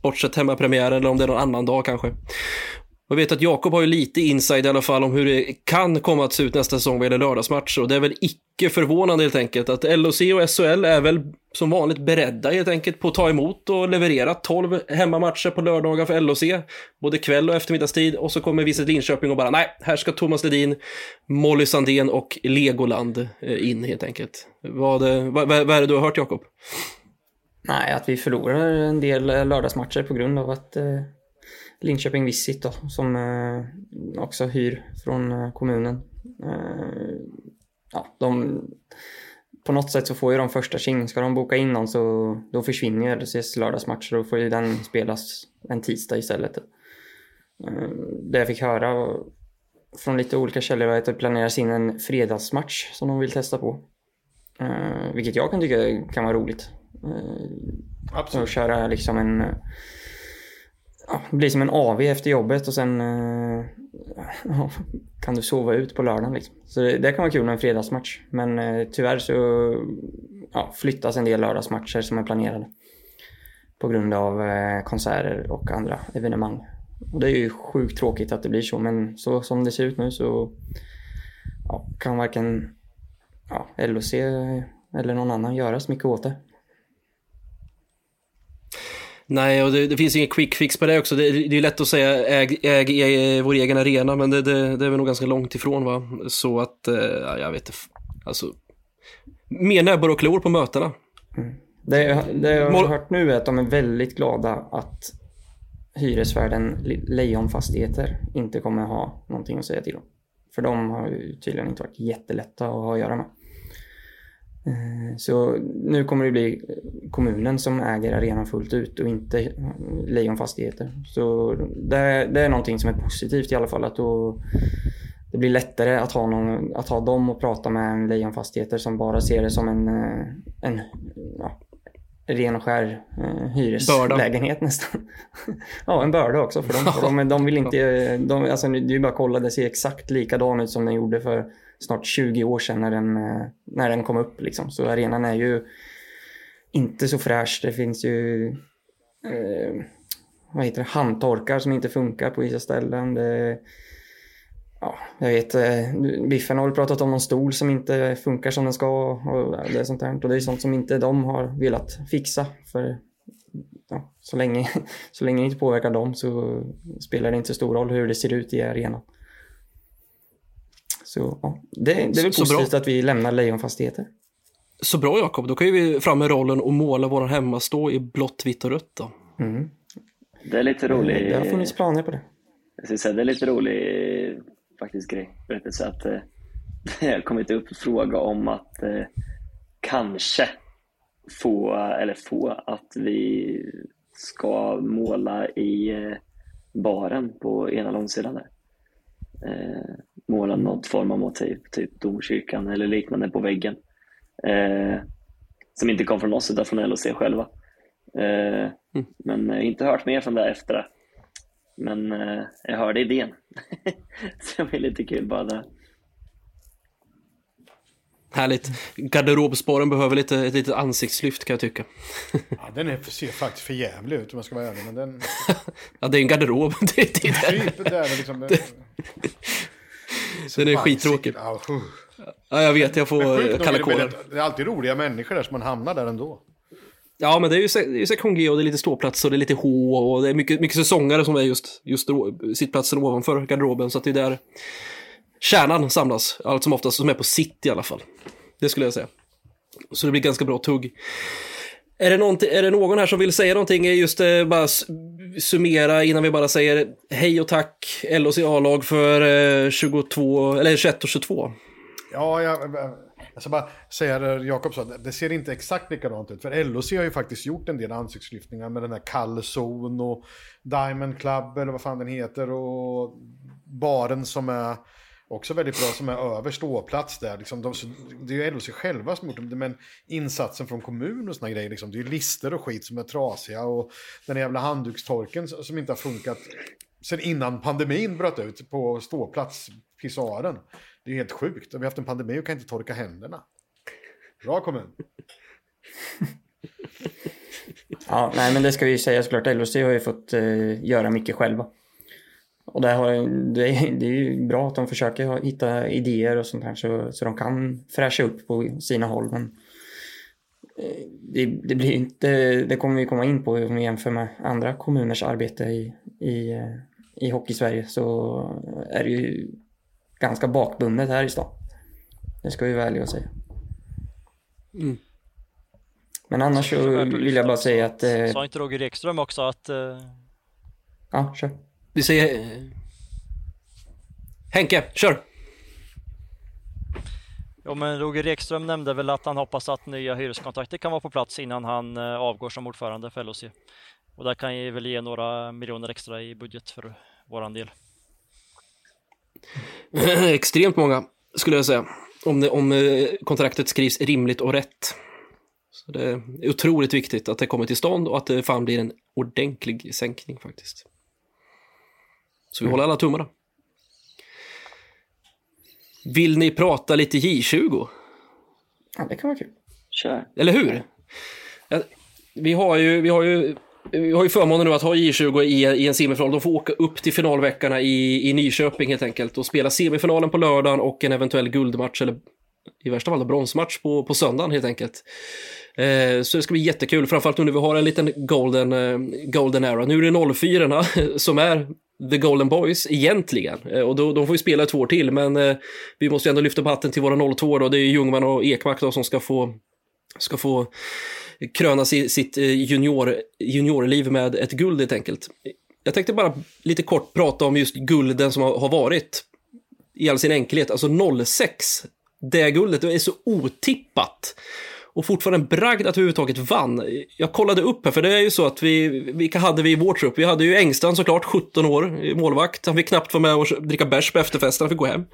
S2: Bortsett hemmapremiären eller om det är någon annan dag kanske. Jag vet att Jakob har ju lite inside i alla fall om hur det kan komma att se ut nästa säsong vad gäller lördagsmatcher och det är väl icke förvånande helt enkelt att LOC och SHL är väl som vanligt beredda helt enkelt på att ta emot och leverera 12 hemmamatcher på lördagar för LOC, både kväll och eftermiddagstid och så kommer Visit Linköping och bara nej, här ska Thomas Ledin, Molly Sandén och Legoland eh, in helt enkelt. Vad, vad, vad är det du har hört Jakob?
S4: Nej, att vi förlorar en del lördagsmatcher på grund av att eh, Linköping Visit då, som eh, också hyr från eh, kommunen. Eh, ja, de, på något sätt så får ju de första tjing. Ska de boka in någon så då försvinner ju LHCs lördagsmatcher och då får ju den spelas en tisdag istället. Det jag fick höra från lite olika källor var att det planeras in en fredagsmatch som de vill testa på. Vilket jag kan tycka kan vara roligt.
S3: Absolut.
S4: och köra liksom en... Ja, det blir som en AV efter jobbet och sen eh, ja, kan du sova ut på lördagen. Liksom. Så det, det kan vara kul med en fredagsmatch. Men eh, tyvärr så ja, flyttas en del lördagsmatcher som är planerade. På grund av eh, konserter och andra evenemang. Och det är ju sjukt tråkigt att det blir så men så som det ser ut nu så ja, kan varken ja, LOC eller någon annan göra så mycket åt det.
S2: Nej, och det, det finns ingen quick fix på det också. Det, det är lätt att säga äg, äg, äg vår egen arena, men det, det, det är väl nog ganska långt ifrån va. Så att, eh, ja, jag vet inte. Alltså, mer näbbar och klor på mötena.
S4: Det, jag- det jag har hört nu är att de är väldigt glada att hyresvärden Le- Lejonfastigheter inte kommer ha någonting att säga till om. För de har ju tydligen inte varit jättelätta att ha att göra med. Eh, så nu kommer det bli kommunen som äger arenan fullt ut och inte Lejon Fastigheter. Så det, det är någonting som är positivt i alla fall. Att då, det blir lättare att ha, någon, att ha dem och prata med en Lejon Fastigheter som bara ser det som en, eh, en ja, ren och skär eh, hyreslägenhet börda. nästan. ja, en börda också för dem. För de, de vill inte, de, alltså, det är ju bara att kolla, det ser exakt likadan ut som den gjorde för snart 20 år sedan när den, eh, när den kom upp. Liksom. Så arenan är ju inte så fräsch. Det finns ju eh, vad heter det, handtorkar som inte funkar på vissa ställen. Det, ja, jag vet, eh, Biffen har väl pratat om någon stol som inte funkar som den ska och det är sånt där. Och det är sånt som inte de har velat fixa. För ja, så, länge, så länge det inte påverkar dem så spelar det inte så stor roll hur det ser ut i arenan. Så ja, det, det är väl positivt att vi lämnar Lejonfastigheter.
S2: Så bra Jakob, då kan vi fram med rollen och måla vår hemmastå i blått, vitt och rött då. Mm.
S5: Det är lite roligt.
S4: Det har funnits planer på det.
S5: Jag ska säga, det är lite rolig faktiskt grej, berättelse att eh, det har kommit upp fråga om att eh, kanske få, eller få, att vi ska måla i eh, baren på ena långsidan där. Eh, måla något form av motiv, typ domkyrkan eller liknande på väggen. Eh, som inte kom från oss utan från LOC själva. Eh, mm. Men eh, inte hört mer från det efter det. Men eh, jag hörde idén. så det var lite kul bara där.
S2: Härligt. Garderobspåren behöver lite, ett litet ansiktslyft kan jag tycka.
S3: ja, den är, ser faktiskt för jävlig ut om jag ska vara ärlig. Men den...
S2: ja, det är en garderob. det,
S3: det, det. Typ där, liksom, det...
S2: Den är skittråkig. Ja, jag vet, jag får kalla kåren.
S3: Det är alltid roliga människor där som man hamnar där ändå.
S2: Ja, men det är ju sektion G och det är lite ståplats och det är lite H och det är mycket, mycket säsongare som är just, just sittplatsen ovanför garderoben. Så att det är där kärnan samlas, allt som oftast, som är på sitt i alla fall. Det skulle jag säga. Så det blir ganska bra tugg. Är det, är det någon här som vill säga någonting, just eh, bara summera innan vi bara säger hej och tack LOC A-lag för eh, 22, eller 21 och 22?
S3: Ja, jag, eh, eh, jag ska bara säga det Jakob sa, det ser inte exakt likadant ut. För LOC har ju faktiskt gjort en del ansiktslyftningar med den här kallzon och Diamond Club eller vad fan den heter och baren som är också väldigt bra som är över ståplats där. Liksom de, det är ju LHC själva som gjort det, men insatsen från kommun och såna grejer. Liksom, det är ju lister och skit som är trasiga och den jävla handdukstorken som inte har funkat sen innan pandemin bröt ut på ståplats, pissoaren. Det är helt sjukt. Vi har haft en pandemi och kan inte torka händerna. Bra kommun.
S4: ja, nej men det ska vi ju säga såklart. LHC har ju fått eh, göra mycket själva. Och det, har, det, det är ju bra att de försöker hitta idéer och sånt här så, så de kan fräscha upp på sina håll. Men eh, det, det, blir inte, det kommer vi komma in på om vi jämför med andra kommuners arbete i, i, i Hockey-Sverige så är det ju ganska bakbundet här i stan. Det ska vi vara ärliga och säga. Mm. Men annars så vill jag bara säga att... Eh...
S7: Sa inte Roger Ekström också att... Eh...
S4: Ja, kör.
S2: Vi säger... Henke, kör!
S7: Jo men Roger Ekström nämnde väl att han hoppas att nya hyreskontrakter kan vara på plats innan han eh, avgår som ordförande för LOC. Och där kan ju väl ge några miljoner extra i budget för våran del.
S2: Extremt många skulle jag säga. Om, det, om eh, kontraktet skrivs rimligt och rätt. Så det är otroligt viktigt att det kommer till stånd och att det fan blir en ordentlig sänkning faktiskt. Så vi håller alla tummarna. Vill ni prata lite J20?
S4: Ja, det kan vara kul.
S5: Kör.
S2: Eller hur? Ja, vi har ju, vi har ju vi har ju förmånen nu att ha J20 i, i en semifinal. De får åka upp till finalveckorna i, i Nyköping helt enkelt och spela semifinalen på lördagen och en eventuell guldmatch eller i värsta fall bronsmatch på, på söndagen helt enkelt. Eh, så det ska bli jättekul, framförallt nu när vi har en liten golden, eh, golden era. Nu är det 04 som är The Golden Boys egentligen. Eh, och då, de får ju spela två år till, men eh, vi måste ju ändå lyfta på hatten till våra 02 då. Det är Ljungman och Ekmark då som ska få, ska få kröna sitt eh, junior, juniorliv med ett guld helt enkelt. Jag tänkte bara lite kort prata om just gulden som har varit i all sin enkelhet. Alltså 06 det guldet. Det är så otippat. Och fortfarande en bragd att vi överhuvudtaget vann. Jag kollade upp här, för det är ju så att vi, vilka hade vi i vår trupp? Vi hade ju Engstrand såklart, 17 år, målvakt. Han fick knappt vara med och dricka bärs på efterfesten, han fick gå hem.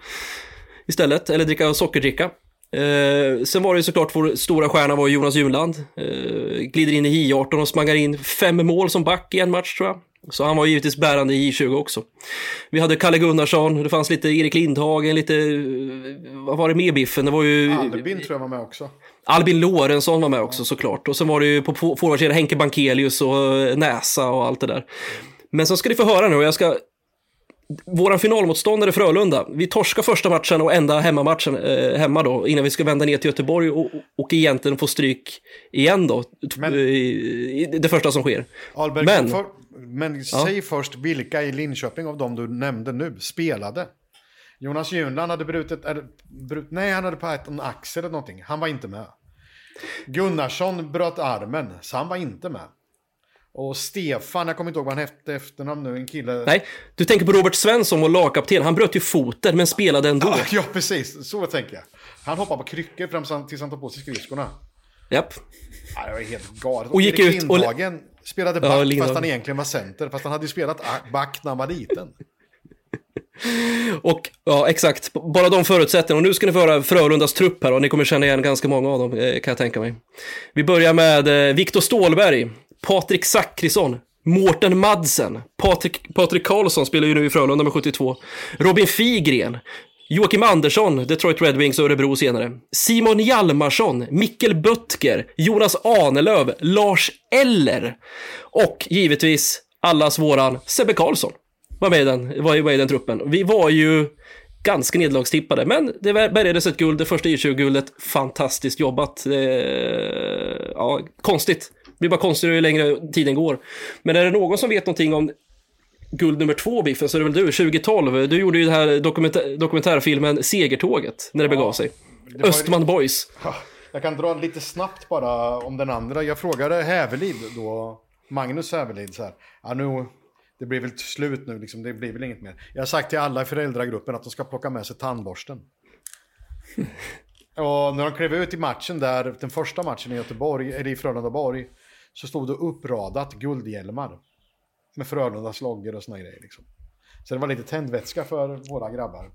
S2: Istället, eller dricka sockerdricka. Eh, sen var det ju såklart vår stora stjärna var Jonas Junland. Eh, glider in i J18 och smangar in fem mål som back i en match tror jag. Så han var givetvis bärande i J20 också. Vi hade Kalle Gunnarsson, det fanns lite Erik Lindhagen, lite... Eh, vad var det med Biffen? Det var ju...
S3: Albin tror jag var med också.
S2: Albin Lorentzon var med också såklart. Och sen var det ju på forwardsidan Henke Bankelius och Näsa och allt det där. Men så ska ni få höra nu, och jag ska Våran finalmotståndare Frölunda, vi torskar första matchen och enda hemmamatchen eh, hemma då innan vi ska vända ner till Göteborg och, och egentligen få stryk igen då. Men, i, det första som sker.
S3: Albert, men, för, men ja. säg först vilka i Linköping av dem du nämnde nu spelade. Jonas Junland hade brutit, eller, brut, nej han hade pajat en axel eller någonting. Han var inte med. Gunnarsson bröt armen, så han var inte med. Och Stefan, jag kommer inte ihåg vad han hette efternamn nu, en kille...
S2: Nej, du tänker på Robert Svensson och lagkapten. Han bröt ju foten men spelade ändå.
S3: Ja, ja, precis. Så tänker jag. Han hoppade på kryckor fram tills han tog på sig skridskorna.
S2: Japp.
S3: Ja, det var helt galet.
S2: Och gick
S3: Erik
S2: ut
S3: Lindhagen och... spelade back ja, fast han egentligen var center. Fast han hade ju spelat back när han var liten.
S2: Och ja, exakt. Bara de förutsättningarna. Och nu ska ni få höra Frölundas trupp här och ni kommer känna igen ganska många av dem eh, kan jag tänka mig. Vi börjar med eh, Viktor Stålberg, Patrik Zackrisson, Mårten Madsen, Patrik, Patrik Karlsson spelar ju nu i Frölunda med 72, Robin Figren, Joakim Andersson, Detroit Red Wings och Örebro senare. Simon Hjalmarsson, Mikkel Böttger, Jonas Ahnelöv, Lars Eller och givetvis allas våran Sebbe Karlsson var med i den, var med i den truppen. Vi var ju ganska nederlagstippade, men det bärgades ett guld, det första I20-guldet. Fantastiskt jobbat. ja, konstigt. Det blir bara konstigare ju längre tiden går. Men är det någon som vet någonting om guld nummer två, Biffen, så är det väl du, 2012. Du gjorde ju den här dokumentär, dokumentärfilmen Segertåget, när det begav sig. Det Östman Boys.
S3: Jag kan dra lite snabbt bara om den andra. Jag frågade Hävelid då, Magnus Hävelid så här. Ja, nu, det blir väl slut nu, liksom, det blir väl inget mer. Jag har sagt till alla i föräldragruppen att de ska plocka med sig tandborsten. och när de klev ut i matchen där, den första matchen i Göteborg, eller i Frölunda-Borg, så stod det uppradat guldhjälmar. Med Frölundas loggor och såna grejer liksom. Så det var lite tändvätska för våra grabbar.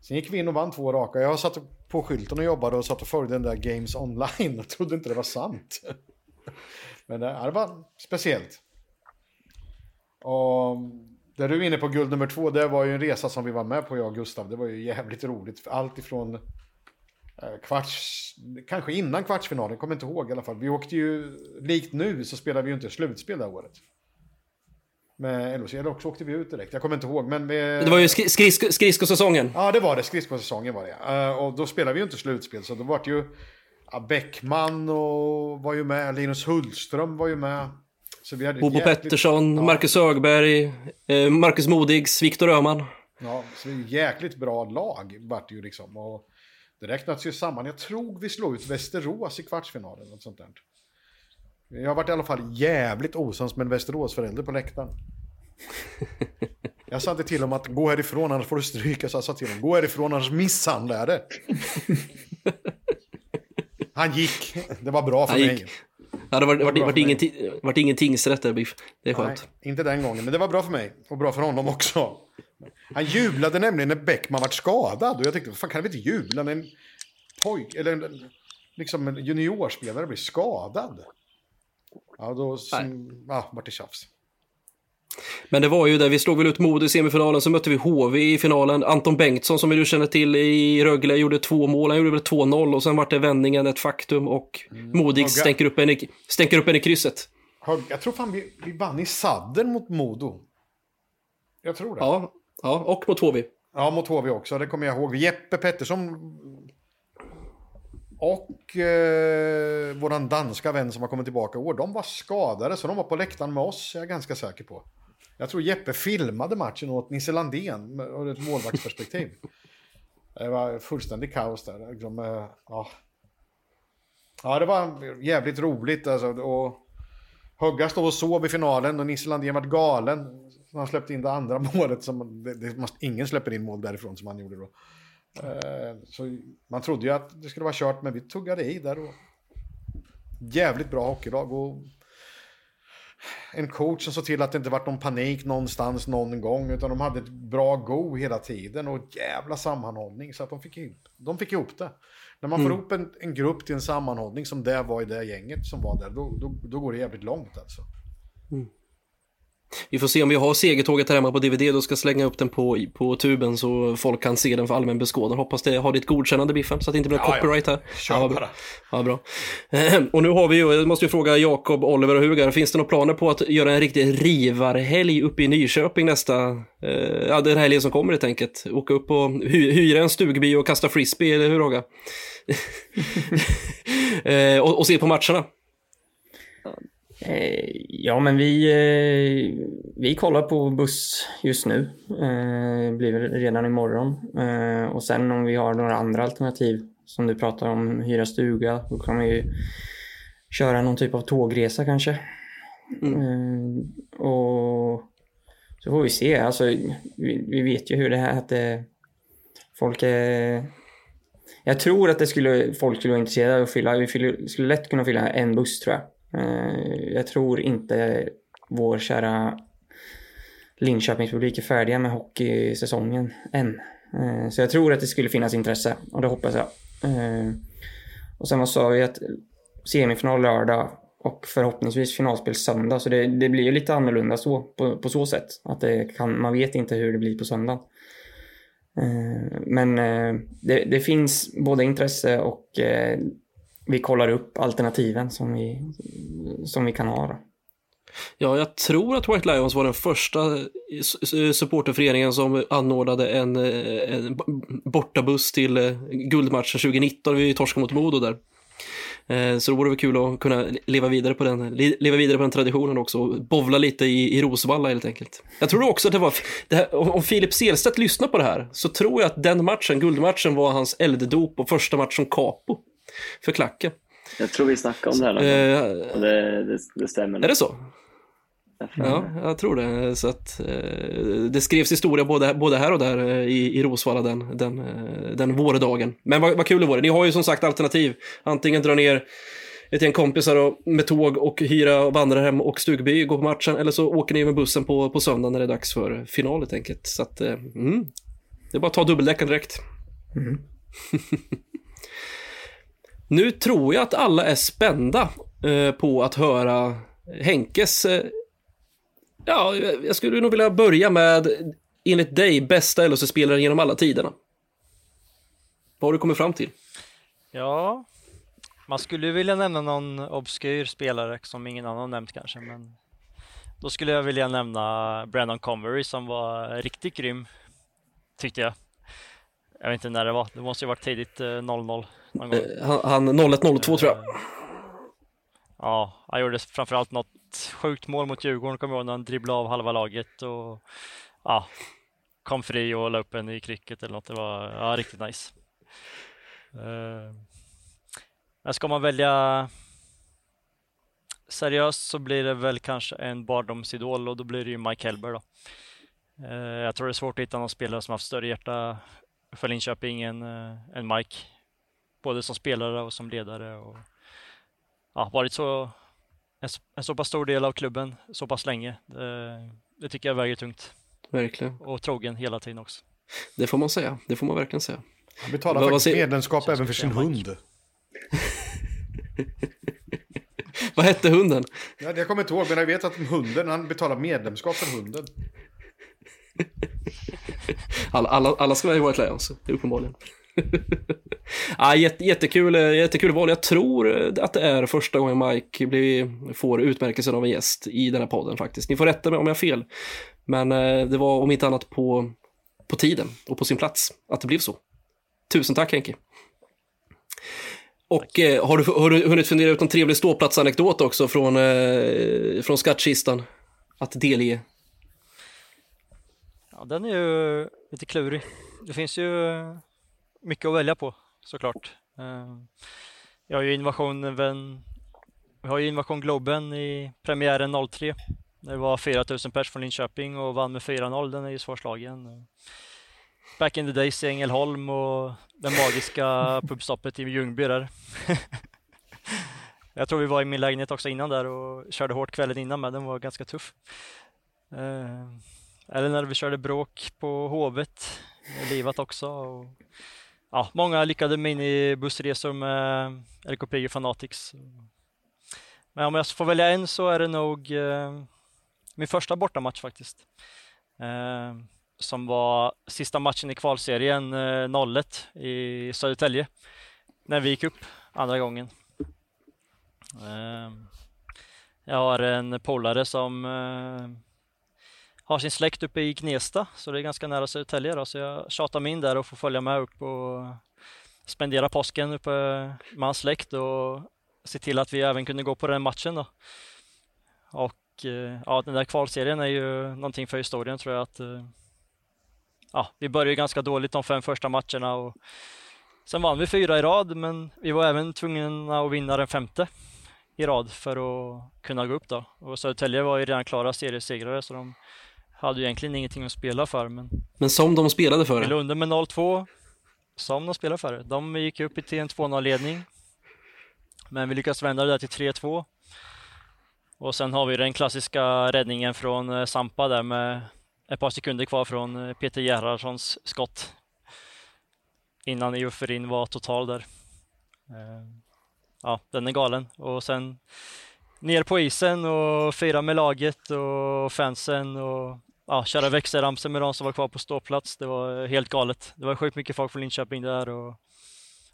S3: Sen gick vi in och vann två raka. Jag satt på skylten och jobbade och satt och följde den där Games online och trodde inte det var sant. Men eh, det var speciellt. Och där du är inne på guld nummer två, det var ju en resa som vi var med på jag och Gustav. Det var ju jävligt roligt. Allt ifrån eh, kvarts, kanske innan kvartsfinalen, kommer inte ihåg i alla fall. Vi åkte ju, likt nu så spelade vi ju inte slutspel det året. Med LHC, eller också åkte vi ut direkt. Jag kommer inte ihåg, men... Med...
S2: Det var ju skridsko, skridskosäsongen.
S3: Ja, det var det. Skridskosäsongen var det. Uh, och då spelade vi ju inte slutspel, så då var det ju... Ja, Bäckman och var ju med, Linus Hultström var ju med.
S2: Bobo. Pettersson, ja. Marcus Högberg, eh, Marcus Modigs, Viktor Öhman.
S3: Ja, så det är jäkligt bra lag vart ju liksom. Och det räknats ju samman. Jag tror vi slog ut Västerås i kvartsfinalen. Något sånt där. Jag har varit i alla fall jävligt osams med en Västeråsförälder på läktaren. Jag sa inte till dem att gå härifrån annars får du stryka. Så jag sa till dem gå härifrån annars misshandlar jag det. Han gick. Det var bra för mig.
S2: Ja, det var, det var, var, ingen, var ingen tingsrätt där, Biff. Det är skönt.
S3: Nej, inte den gången, men det var bra för mig. Och bra för honom också. Han jublade nämligen när Bäckman var skadad. Och jag tänkte, fan kan vi inte jubla när en pojk, eller en, liksom en juniorspelare blir skadad? Ja, då som, vart det tjafs.
S2: Men det var ju där, vi slog väl ut Modo i semifinalen, så mötte vi HV i finalen. Anton Bengtsson som vi nu känner till i Rögle gjorde två mål, han gjorde väl 2-0 och sen vart det vändningen ett faktum och mm. Modig stänker upp, en i, stänker upp en i krysset.
S3: Jag tror fan vi, vi vann i sadden mot Modo. Jag tror det.
S2: Ja, ja och mot HV.
S3: Ja, mot HV också, det kommer jag ihåg. Jeppe Pettersson och eh, våran danska vän som har kommit tillbaka i år, de var skadade så de var på läktaren med oss, är jag ganska säker på. Jag tror Jeppe filmade matchen åt Nisse Landén ur ett målvaktsperspektiv. det var fullständigt kaos där. Liksom, eh, ja. ja, det var jävligt roligt alltså. Och Hugga stod och sov i finalen och Nisse Landén var galen. Han släppte in det andra målet. Som, det, det, ingen släpper in mål därifrån som han gjorde då. Eh, så man trodde ju att det skulle vara kört, men vi tuggade i där. Och jävligt bra hockeylag. Och en coach som såg till att det inte var någon panik någonstans någon gång. Utan de hade ett bra go hela tiden och jävla sammanhållning. Så att de fick ihop, de fick ihop det. När man får
S2: Mm.
S3: ihop en, en grupp till en sammanhållning som det var i det gänget som var där. Då, då, då går det jävligt långt alltså.
S2: Vi får se om vi har segertåget här hemma på DVD, då ska jag slänga upp den på, på tuben så folk kan se den för allmän beskådan. Hoppas det har ditt godkännande Biffen, så att det inte blir
S3: Ja, ja.
S2: copyright här.
S3: Kör
S2: ja, vad
S3: bara.
S2: bra. Ja, bra. Och nu har vi ju, jag måste ju fråga Jakob, Oliver och Hugar, finns det några planer på att göra en riktig rivarhelg uppe i Nyköping nästa, eh, ja den helgen som kommer helt enkelt? Åka upp och hy, hyra en stugby och kasta frisbee, eller hur Haga? eh, och, och se på matcherna.
S4: Eh, ja, men vi, eh, vi kollar på buss just nu. Eh, blir väl redan imorgon. Och sen om vi har några andra alternativ som du pratar om, hyra stuga, då kan vi ju köra någon typ av tågresa kanske. Eh, och så får vi se. Alltså, vi, vi vet ju hur det här att det, folk är... Jag tror att det skulle, folk skulle vara intresserade av att fylla, vi skulle lätt kunna fylla en buss tror jag. Eh, jag tror inte vår kära Linköpingspublik är färdiga med hockeysäsongen än. Eh, så jag tror att det skulle finnas intresse och det hoppas jag. Eh, och sen vad sa vi att semifinal lördag och förhoppningsvis finalspel söndag. Så det, det blir ju lite annorlunda så, på, på så sätt. Att det kan, man vet inte hur det blir på söndagen. Men det, det finns både intresse och vi kollar upp alternativen som vi, som vi kan ha. Då.
S2: Ja, jag tror att White Lions var den första supporterföreningen som anordnade en, eh, en bortabuss till eh, guldmatchen 2019. Vi torskade mot Modo där. Eh, så det vore väl kul att kunna leva vidare på den, leva vidare på den traditionen också och bovla lite i, i Rosvalla helt enkelt. Jag tror också att det var, det här, om om Filip Selstedt lyssnar på det här, så tror jag att den matchen, guldmatchen, var hans elddop och första match som capo för klacken.
S5: Jag tror vi snackade om det här. gång.
S2: Eh,
S5: det, det, det stämmer.
S2: är det så? Ja, jag tror det. Så att, eh, det skrevs historia både, både här och där eh, i, i Rosvalla den, den, eh, den vårdagen. Men vad, vad kul det vore. Ni har ju som sagt alternativ. Antingen dra ner ett gäng kompisar och, med tåg och hyra vandrarhem och stugby, gå på matchen. Eller så åker ni med bussen på, på söndag när det är dags för final helt enkelt. Så att, eh, mm, det är bara att ta dubbeldäcken direkt. nu tror jag att alla är spända eh, på att höra Henkes eh, Ja, jag skulle nog vilja börja med, enligt dig, bästa LHC-spelaren genom alla tiderna. Vad har du kommit fram till?
S7: Ja, man skulle ju vilja nämna någon obskyr spelare som ingen annan nämnt kanske, men då skulle jag vilja nämna Brandon Convery som var riktigt grym, tyckte jag. Jag vet inte när det var, det måste ju varit tidigt eh, 00 någon gång.
S2: Eh, Han, han 0102 tror jag.
S7: Ja, han gjorde framförallt något sjukt mål mot Djurgården, kommer jag ihåg, när han dribblade av halva laget och ja, kom fri och la upp en i krycket eller något. Det var ja, riktigt nice. Eh, Men ska man välja seriöst så blir det väl kanske en barndomsidol och då blir det ju Mike Helber då. Eh, Jag tror det är svårt att hitta någon spelare som haft större hjärta för Linköping än, eh, än Mike. Både som spelare och som ledare och ja, varit så en, en så pass stor del av klubben så pass länge. Det, det tycker jag väger tungt
S2: Verkligen.
S7: och trogen hela tiden också.
S2: Det får man säga. Det får man verkligen säga.
S3: Han betalar faktiskt medlemskap även för sin hund.
S2: Vad hette hunden?
S3: Ja, jag kommer inte ihåg, men jag vet att hunden, han betalar medlemskap för hunden.
S2: Alla, alla, alla ska vara i White Lions, uppenbarligen. ja, jätte, jättekul, eh, jättekul val. Jag tror eh, att det är första gången Mike blir, får utmärkelsen av en gäst i den här podden faktiskt. Ni får rätta mig om jag har fel. Men eh, det var om inte annat på, på tiden och på sin plats att det blev så. Tusen tack Henke. Och eh, har, du, har du hunnit fundera ut en trevlig ståplatsanekdot också från, eh, från skattkistan att delge?
S7: Ja, den är ju lite klurig. Det finns ju mycket att välja på såklart. Eh, Jag har ju Invasion, Vän- vi har ju Invasion Globen i premiären 03. Det var 4000 pers från Linköping och vann med 4-0. Den är ju svårslagen. back in the days i Ängelholm och det magiska pubstoppet i Ljungby där. Jag tror vi var i min lägenhet också innan där och körde hårt kvällen innan men den var ganska tuff. Eh, eller när vi körde bråk på Hovet, livat också. Och, ja, många lyckade minibussresor med LKP Fanatics. Men om jag får välja en så är det nog eh, min första bortamatch faktiskt. Eh, som var sista matchen i kvalserien eh, 0-1 i Södertälje. När vi gick upp andra gången. Eh, jag har en polare som eh, har sin släkt uppe i Gnesta, så det är ganska nära Södertälje då, så jag tjatar mig in där och får följa med upp och spendera påsken uppe med hans släkt och se till att vi även kunde gå på den matchen då. Och eh, ja, den där kvalserien är ju någonting för historien tror jag att eh, ja, vi började ganska dåligt de fem första matcherna och sen vann vi fyra i rad, men vi var även tvungna att vinna den femte i rad för att kunna gå upp då. Och Södertälje var ju redan klara seriesegrare så de hade ju egentligen ingenting att spela för. Men,
S2: men som de spelade för?
S7: Vi under med 0-2, som de spelade för. De gick upp till en 2-0-ledning. Men vi lyckades vända det där till 3-2. Och sen har vi den klassiska räddningen från eh, Sampa där med ett par sekunder kvar från eh, Peter Gerhardssons skott. Innan euforin var total där. Eh, ja, den är galen. Och sen ner på isen och fira med laget och fansen och ja, köra växelramsor med de som var kvar på ståplats. Det var helt galet. Det var sjukt mycket folk från Linköping där och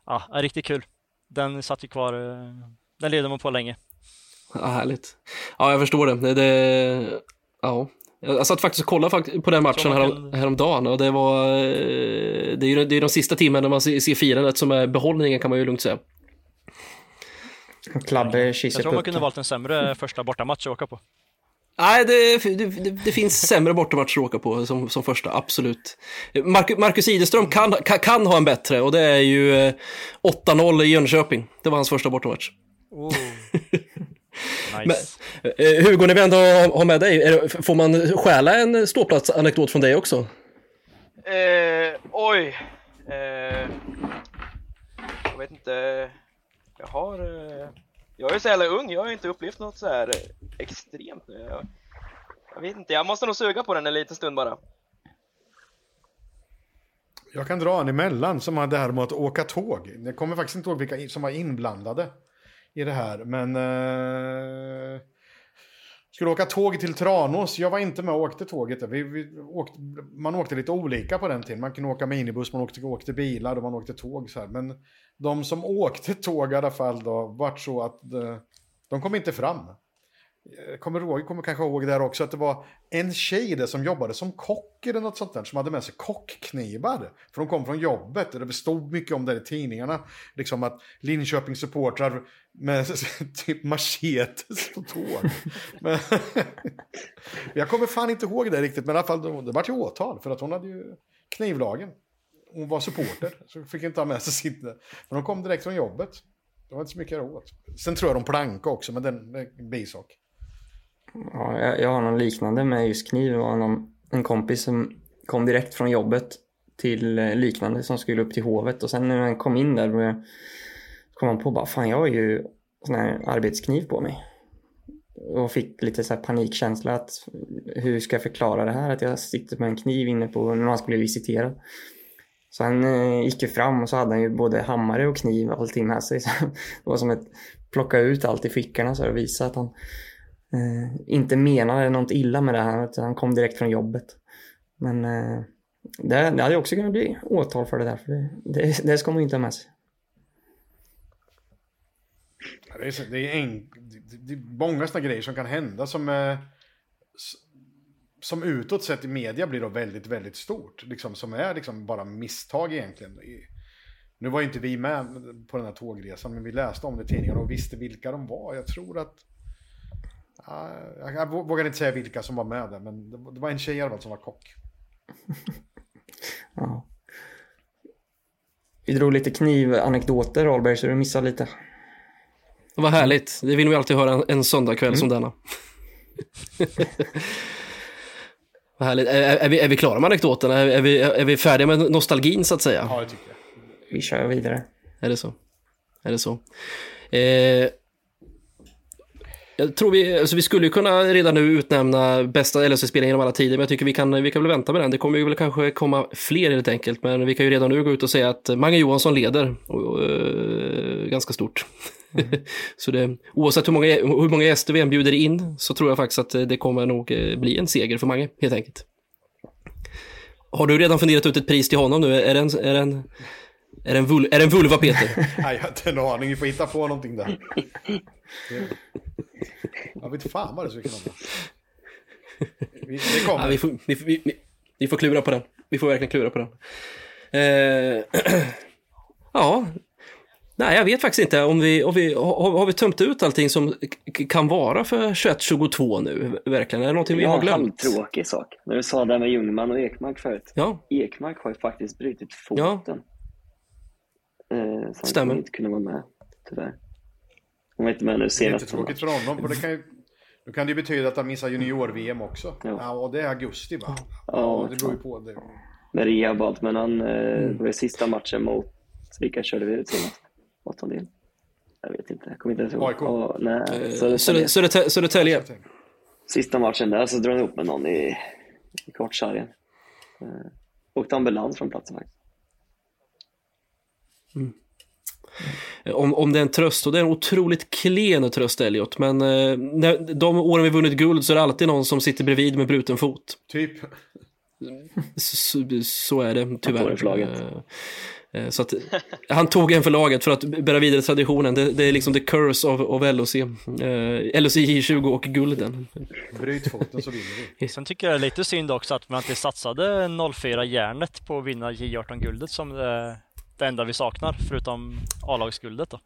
S7: ja, riktigt kul. Den satt ju kvar. Eh, den levde man på länge.
S2: Ja, härligt. Ja, jag förstår det. det, det ja. Jag satt faktiskt och kollade på den matchen härom, häromdagen och det var eh, det är ju det är de sista timmarna man ser firandet som är behållningen kan man ju lugnt säga.
S4: Klabbe
S7: Jag tror man kunde valt en sämre första bortamatch att åka på.
S2: Nej, det, det, det, finns sämre bortamatcher att åka på som, som första, absolut. Marcus, Marcus Ideström kan, kan, kan, ha en bättre och det är ju 8-0 i Jönköping. Det var hans första bortamatch.
S7: Oh.
S2: nice. Men, eh, Hugo, när vi ändå har med dig, det, får man stjäla en ståplatsanekdot från dig också?
S6: Eh, oj. Eh, jag vet inte. Jag har... Eh, jag är så jävla ung, jag har inte upplevt något så här eh, extremt nu. Jag, jag vet inte, jag måste nog suga på den en liten stund bara.
S3: Jag kan dra en emellan som hade det här med att åka tåg. Jag kommer faktiskt inte ihåg vilka som var inblandade i det här, men... Eh, skulle åka tåg till Tranås. Jag var inte med och åkte tåget. Vi, vi åkte, man åkte lite olika på den tiden. Man kunde åka minibuss, man åkte, åkte bilar och man åkte tåg. Så här. Men de som åkte tåg i alla fall då, vart så att eh, de, kom inte fram. Jag kommer, ihåg, kommer kanske ihåg där också att det var en tjej där som jobbade som kock eller något sånt där som hade med sig kockknivar. För de kom från jobbet och det stod mycket om det i tidningarna. Liksom att Linköpings supportrar med typ machetes på tåg. men, jag kommer fan inte ihåg det riktigt men i alla fall det vart ju åtal för att hon hade ju knivlagen. Hon var supporter så fick inte ha med sig sitt. Men hon kom direkt från jobbet. Det var inte så mycket åt. Sen tror jag de planka också men den är en bisak.
S4: Ja, jag, jag har någon liknande med just kniv. Det var någon, en kompis som kom direkt från jobbet till eh, liknande som skulle upp till hovet och sen när han kom in där kom han på bara fan jag har ju sån här arbetskniv på mig. Och fick lite så panikkänsla att hur ska jag förklara det här att jag sitter med en kniv inne på när man skulle bli visiterad. Så han eh, gick ju fram och så hade han ju både hammare och kniv och allting med sig. Så det var som att plocka ut allt i fickorna så och visa att han eh, inte menade något illa med det här, utan han kom direkt från jobbet. Men eh, det, det hade också kunnat bli åtal för det där, för det, det, det ska man ju inte ha med sig.
S3: Det är, det är, en, det är många sådana grejer som kan hända som, eh, som utåt sett i media blir då väldigt, väldigt stort. Liksom, som är liksom bara misstag egentligen. Nu var ju inte vi med på den här tågresan, men vi läste om det i tidningarna och visste vilka de var. Jag tror att jag vågar inte säga vilka som var med där, men det var en tjej i alla fall som var kock.
S4: ja. Vi drog lite knivanekdoter, Ahlberg, så du missade lite.
S2: Vad härligt. Det vill vi alltid höra en, en söndagkväll mm. som denna. Vad härligt. Är, är, vi, är vi klara med anekdoterna? Är, är, vi, är vi färdiga med nostalgin så att säga?
S3: Ja, det tycker jag.
S4: Vi kör vidare.
S2: Är det så? Är det så? Eh, jag tror vi, alltså vi skulle ju kunna redan nu utnämna bästa LHC-spelaren genom alla tider, men jag tycker vi kan, vi kan väl vänta med den. Det kommer ju väl kanske komma fler helt enkelt, men vi kan ju redan nu gå ut och säga att Mange Johansson leder och, uh, ganska stort. Mm. så det, oavsett hur många, hur många gäster vi än bjuder in så tror jag faktiskt att det kommer nog eh, bli en seger för Mange, helt enkelt. Har du redan funderat ut ett pris till honom nu? Är det en, är det en, är det en, vul, är det en vulva, Peter?
S3: Nej, jag har inte en aning. Vi får hitta på någonting där. Jag vet fan vad det skulle kunna vara. Det kommer.
S2: Ja, vi, får, vi, vi, vi, får klura på den. Vi får verkligen klura på den. Eh, ja, nej jag vet faktiskt inte om vi, om vi har, har vi tömt ut allting som kan vara för 21-22 nu? Verkligen, är det någonting vi har glömt?
S5: Jag har en tråkig sak. När du sa det med Ljungman och Ekmark förut.
S2: Ja.
S5: Ekmark har ju faktiskt brutit foten. Ja. Eh, så han Stämmer. inte kunna vara med, tyvärr. Han var inte med nu senast.
S3: Det är inte tråkigt för honom, för det kan ju, då kan det ju betyda att han missar junior-VM också. Ja. ja. och det är augusti va? Ja, ja det beror ju på. Det.
S5: Med rehab och allt, men han, eh, mm. det var sista matchen mot, vilka körde vi ut senast? Åttondel? Jag vet inte, jag kommer inte ens ihåg.
S3: AIK? Oh,
S5: nej,
S2: Södertälje. Södertälje.
S5: Sista matchen där så drog han ihop med någon i, i kortsargen. Eh, åkte ambulans från platsen faktiskt.
S2: Mm. Om, om det är en tröst, och det är en otroligt klen tröst Elliot, men eh, när, de åren vi vunnit guld så är det alltid någon som sitter bredvid med bruten fot.
S3: Typ.
S2: Så, så är det tyvärr. Eh, eh, så att, han tog en för laget för att bära vidare traditionen. Det, det är liksom the curse of, of LOC. Eh, LOC J20 och gulden.
S3: Bryt foten så vinner vi.
S7: Sen tycker jag det är lite synd också att man inte satsade 04 järnet på att vinna J18-guldet som det det enda vi saknar förutom A-lagsguldet då.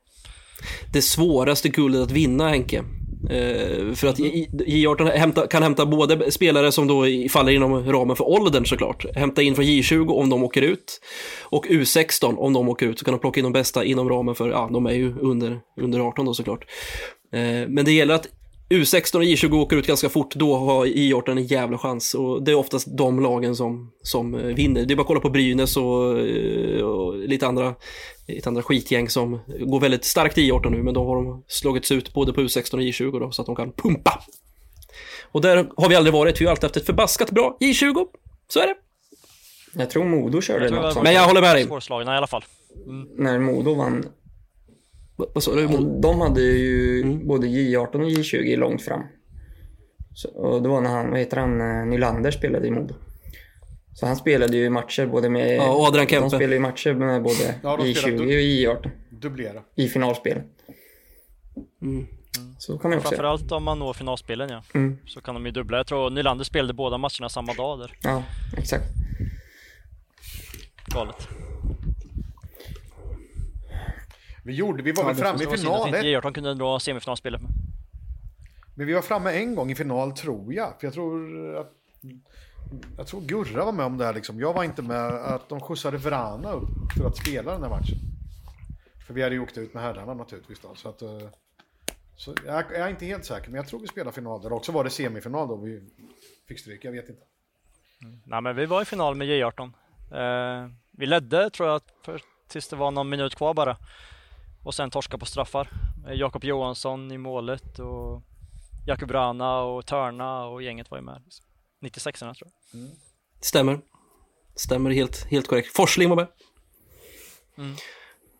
S2: Det svåraste guldet att vinna Henke. Eh, för att J18 hämta, kan hämta både spelare som då faller inom ramen för åldern såklart, hämta in från J20 om de åker ut, och U16 om de åker ut, så kan de plocka in de bästa inom ramen för, ja, de är ju under, under 18 då såklart. Eh, men det gäller att U16 och J20 åker ut ganska fort, då har J18 en jävla chans. Och det är oftast de lagen som, som eh, vinner. Det är bara att kolla på Brynäs och, eh, och lite, andra, lite andra skitgäng som går väldigt starkt i J18 nu, men då har de slagits ut både på U16 och J20 då, så att de kan pumpa. Och där har vi aldrig varit, vi har alltid haft ett förbaskat bra J20. Så är det.
S4: Jag tror Modo körde något
S2: sånt. Men jag håller med dig.
S7: Svårslagna i alla fall.
S4: Mm. När Modo vann
S2: vad sa du?
S4: De hade ju mm. både J18 och J20 långt fram. Så, och det var när han, vad heter han, eh, Nylander spelade i Modo. Så han spelade ju matcher både med...
S2: Ja, och Adrian Kempe.
S4: De spelade ju matcher med både ja, J20 och J18.
S3: Dubblera.
S4: I finalspel. Mm. Så kan man också
S7: Framförallt om man når finalspelen ja. Mm. Så kan de ju dubbla. Jag tror Nylander spelade båda matcherna samma dag där.
S4: Ja, exakt.
S7: Galet.
S3: Vi gjorde, vi var väl framme i final.
S7: Inte kunde dra semifinalspelet.
S3: Men vi var framme en gång i final tror jag. För jag tror att jag tror Gurra var med om det här liksom. Jag var inte med att de skjutsade Vrana upp för att spela den här matchen. För vi hade ju åkt ut med herrarna naturligtvis då. Så att, eh, så jag, är inte helt säker, men jag tror vi spelade final där. Också var det semifinal då vi fick stryk, jag vet inte.
S7: Mm. Nej men vi var i final med J18. Eh, vi ledde tror jag för, tills det var någon minut kvar bara och sen torska på straffar. Jakob Johansson i målet och Jakub Rana och Törna och gänget var ju med. 96 tror jag. Mm.
S2: Stämmer. Stämmer helt, helt korrekt. Forsling var med. Mm.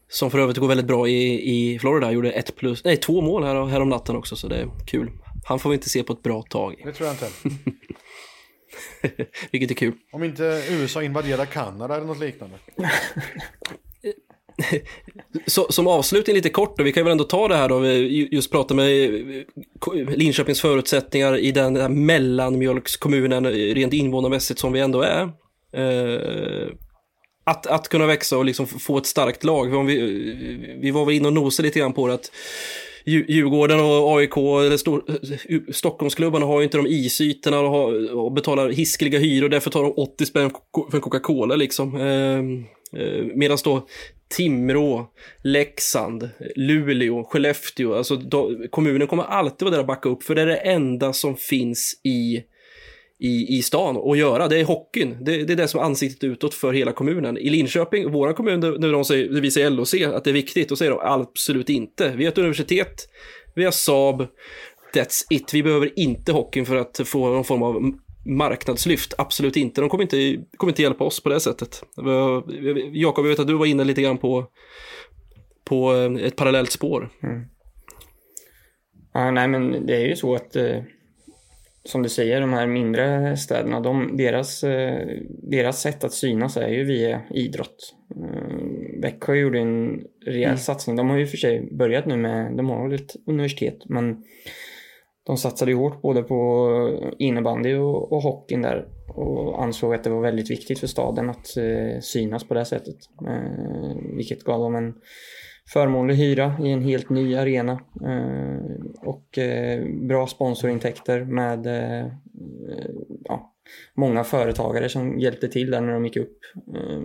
S2: Som för övrigt går väldigt bra i, i Florida. Gjorde ett plus, nej, två mål här, här om natten också, så det är kul. Han får vi inte se på ett bra tag.
S3: Det tror jag inte.
S2: Vilket är kul.
S3: Om inte USA invaderar Kanada eller något liknande.
S2: Så, som avslutning lite kort då, vi kan väl ändå ta det här då, just prata med Linköpings förutsättningar i den här mellanmjölkskommunen rent invånarmässigt som vi ändå är. Eh, att, att kunna växa och liksom få ett starkt lag. Vi, vi var väl inne och nosade lite grann på det att Djurgården och AIK, eller stor, eh, Stockholmsklubbarna har ju inte de isytorna och, har, och betalar hiskeliga hyror, därför tar de 80 spänn för en Coca-Cola liksom. Eh, eh Medan då Timrå, Leksand, Luleå, Skellefteå, alltså då, kommunen kommer alltid vara där och backa upp, för det är det enda som finns i i, i stan att göra. Det är hockeyn. Det, det är det som är ansiktet utåt för hela kommunen. I Linköping, våra kommun, när de säger, när vi säger LOC att det är viktigt, då säger de absolut inte. Vi har ett universitet, vi har Saab, that's it. Vi behöver inte hockeyn för att få någon form av marknadslyft, absolut inte. De kommer inte, kommer inte hjälpa oss på det sättet. Jakob, jag vet att du var inne lite grann på, på ett parallellt spår. Mm.
S4: Ja, nej, men det är ju så att eh, som du säger, de här mindre städerna, de, deras, eh, deras sätt att synas är ju via idrott. Eh, Växjö gjorde en rejäl mm. satsning. De har ju för sig börjat nu med, de har ett universitet, men de satsade ju hårt både på innebandy och, och hockeyn där och ansåg att det var väldigt viktigt för staden att eh, synas på det sättet. Eh, vilket gav dem en förmånlig hyra i en helt ny arena eh, och eh, bra sponsorintäkter med eh, ja, många företagare som hjälpte till där när de gick upp. Eh,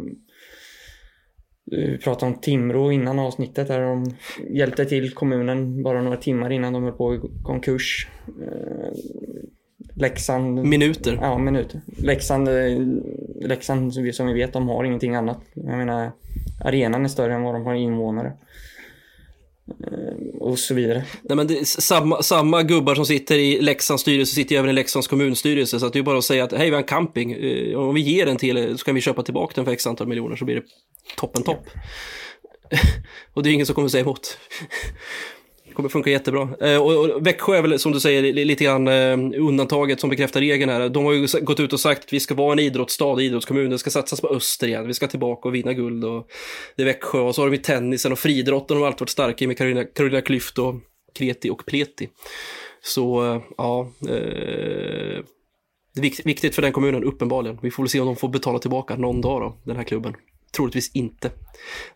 S4: vi pratade om Timrå innan avsnittet där de hjälpte till kommunen bara några timmar innan de höll på i konkurs. Leksand...
S2: Minuter.
S4: Ja, minuter. Leksand, Leksand som vi vet, de har ingenting annat. Jag menar, arenan är större än vad de har invånare. Eh, och så vidare.
S2: Nej, men det, samma, samma gubbar som sitter i Leksands styrelse sitter även i Leksands kommunstyrelse. Så att det är bara att säga att hej, vi har en camping. Eh, om vi ger den till så kan vi köpa tillbaka den för x antal miljoner så blir det toppen topp. Ja. och det är ingen som kommer säga emot. Det kommer funka jättebra. Eh, och, Växjö är väl som du säger lite grann eh, undantaget som bekräftar regeln här. De har ju gått ut och sagt att vi ska vara en idrottsstad, idrottskommun, det ska satsas på öster igen, vi ska tillbaka och vinna guld. Och det är Växjö och så har de ju tennisen och friidrotten har alltid varit starka i med Carolina, Carolina Klüft och Kreti och Pleti. Så eh, ja, det är viktigt för den kommunen uppenbarligen. Vi får väl se om de får betala tillbaka någon dag då, den här klubben. Troligtvis inte.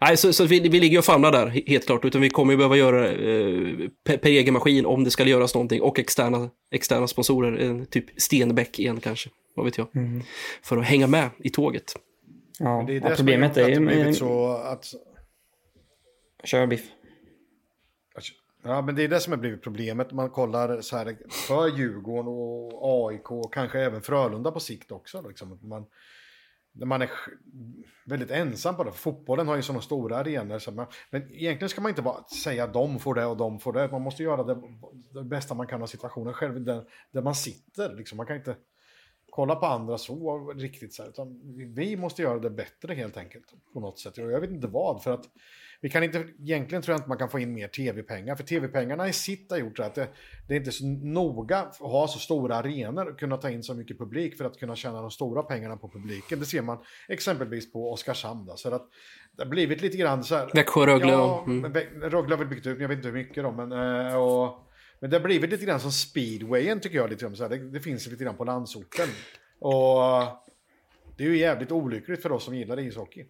S2: Nej, så, så vi, vi ligger och famlar där, helt klart. Utan vi kommer ju behöva göra eh, per, per egen maskin om det ska göras någonting. Och externa, externa sponsorer, eh, typ Stenbeck igen kanske. Vad vet jag. Mm. För att hänga med i tåget.
S4: Ja, det är det problemet är ju...
S3: Så att...
S4: Kör Biff.
S3: Ja, men det är det som har blivit problemet. Man kollar så här för Djurgården och AIK och kanske även Frölunda på sikt också. Liksom. Man, man är väldigt ensam på det. Fotbollen har ju sådana stora arenor. Så man, men egentligen ska man inte bara säga att de får det och de får det. Man måste göra det, det bästa man kan av situationen själv, där, där man sitter. Liksom. Man kan inte kolla på andra så riktigt. Så här, utan vi måste göra det bättre helt enkelt. På något sätt. Och jag vet inte vad. För att vi kan inte, egentligen tror jag inte man kan få in mer tv-pengar. För tv-pengarna i sitt har gjort att det, det är inte så noga att ha så stora arenor och kunna ta in så mycket publik för att kunna tjäna de stora pengarna på publiken. Det ser man exempelvis på Oskarshamn. Då, så att det har blivit lite grann så här...
S2: Växjö, Rögle
S3: ja, mm. Rögle har väl byggt ut, jag vet inte hur mycket då, men... Eh, och, men det har blivit lite grann som speedwayen tycker jag. Lite grann, så här, det, det finns lite grann på landsorten. Och det är ju jävligt olyckligt för oss som gillar ishockey.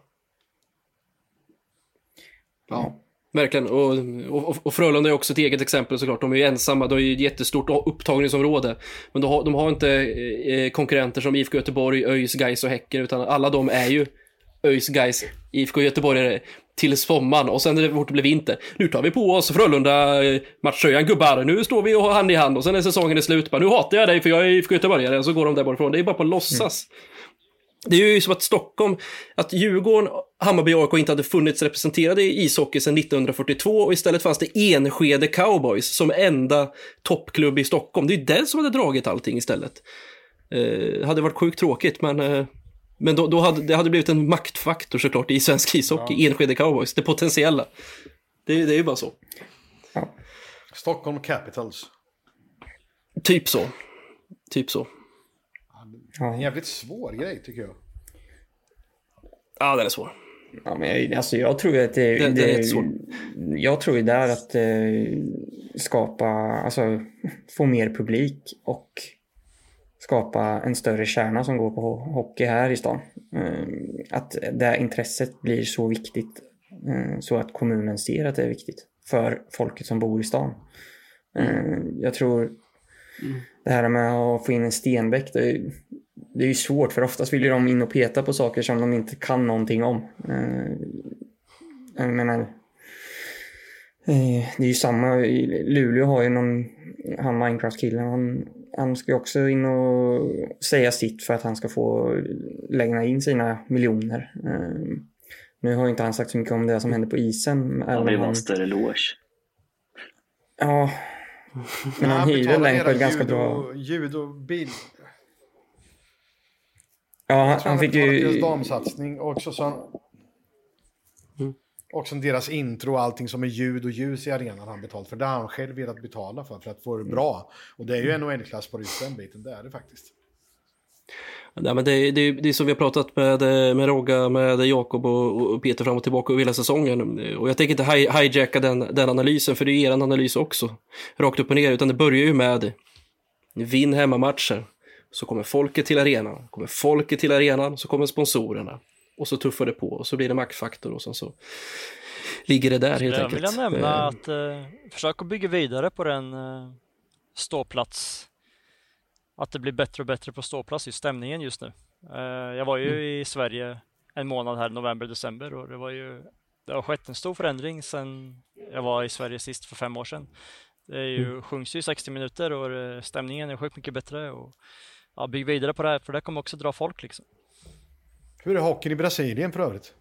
S2: Ja. Verkligen, och, och, och Frölunda är också ett eget exempel såklart. De är ju ensamma, de har ju ett jättestort upptagningsområde. Men de har, de har inte eh, konkurrenter som IFK Göteborg, ÖIS, Gais och Häcken, utan alla de är ju ÖIS, Gais, IFK Göteborg till sommaren och sen när det fort blir vinter. Nu tar vi på oss Frölunda eh, gubbar. Nu står vi och har hand i hand och sen är säsongen är slut. Bara, nu hatar jag dig för jag är IFK Göteborgare. Så går de där bortifrån. Det är bara på låtsas. Mm. Det är ju som att Stockholm, att Djurgården, Hammarby och AIK inte hade funnits representerade i ishockey sedan 1942 och istället fanns det Enskede Cowboys som enda toppklubb i Stockholm. Det är ju den som hade dragit allting istället. Eh, hade varit sjukt tråkigt men, eh, men då, då, hade det hade blivit en maktfaktor såklart i svensk ishockey, ja. Enskede Cowboys, det potentiella. Det, det är ju bara så.
S3: Ja. Stockholm Capitals.
S2: Typ så. Typ så.
S3: Ja. En jävligt svår grej tycker jag.
S2: Ja, den är svår.
S4: Ja, men alltså, jag tror att det, det, det är svårt. Jag tror ju där att eh, skapa, alltså få mer publik och skapa en större kärna som går på hockey här i stan. Eh, att det intresset blir så viktigt eh, så att kommunen ser att det är viktigt för folket som bor i stan. Mm. Jag tror mm. det här med att få in en Stenbeck, det, det är ju svårt för oftast vill ju de in och peta på saker som de inte kan någonting om. Eh, jag menar, eh, det är ju samma, Luleå har ju någon, han Minecraft-killen, han han ska ju också in och säga sitt för att han ska få lägga in sina miljoner. Eh, nu har inte han sagt så mycket om det som händer på isen.
S5: Han vill ha en större eloge.
S4: Ja, men han hyr väl Lampard ganska bra.
S3: Ljud och bild.
S4: Ja, han, han fick ju...
S3: Deras damsatsning och också så han... Mm. Också deras intro och allting som är ljud och ljus i arenan han betalt för. Det har han själv velat betala för, för att få det bra. Och det är ju NHL-klass på just den biten, det är det faktiskt.
S2: Ja, men det, det, det är som vi har pratat med, med Rogga, med Jakob och, och, Peter fram och tillbaka över hela säsongen. Och jag tänker inte hi, hijacka den, den analysen, för det är er analys också. Rakt upp och ner, utan det börjar ju med vinn hemmamatcher. Så kommer folket till arenan, kommer folket till arenan, så kommer sponsorerna. Och så tuffar det på och så blir det maktfaktor och sen så ligger det där helt
S7: jag
S2: enkelt.
S7: Jag vill nämna att eh, försök att bygga vidare på den eh, ståplats att det blir bättre och bättre på ståplats i stämningen just nu. Eh, jag var ju mm. i Sverige en månad här, november, december och det var ju det har skett en stor förändring sedan jag var i Sverige sist för fem år sedan. Det är ju, mm. sjungs ju 60 minuter och stämningen är sjukt mycket bättre och ja, bygg vidare på det här för det kommer också dra folk liksom.
S3: Hur är hockeyn i Brasilien för övrigt?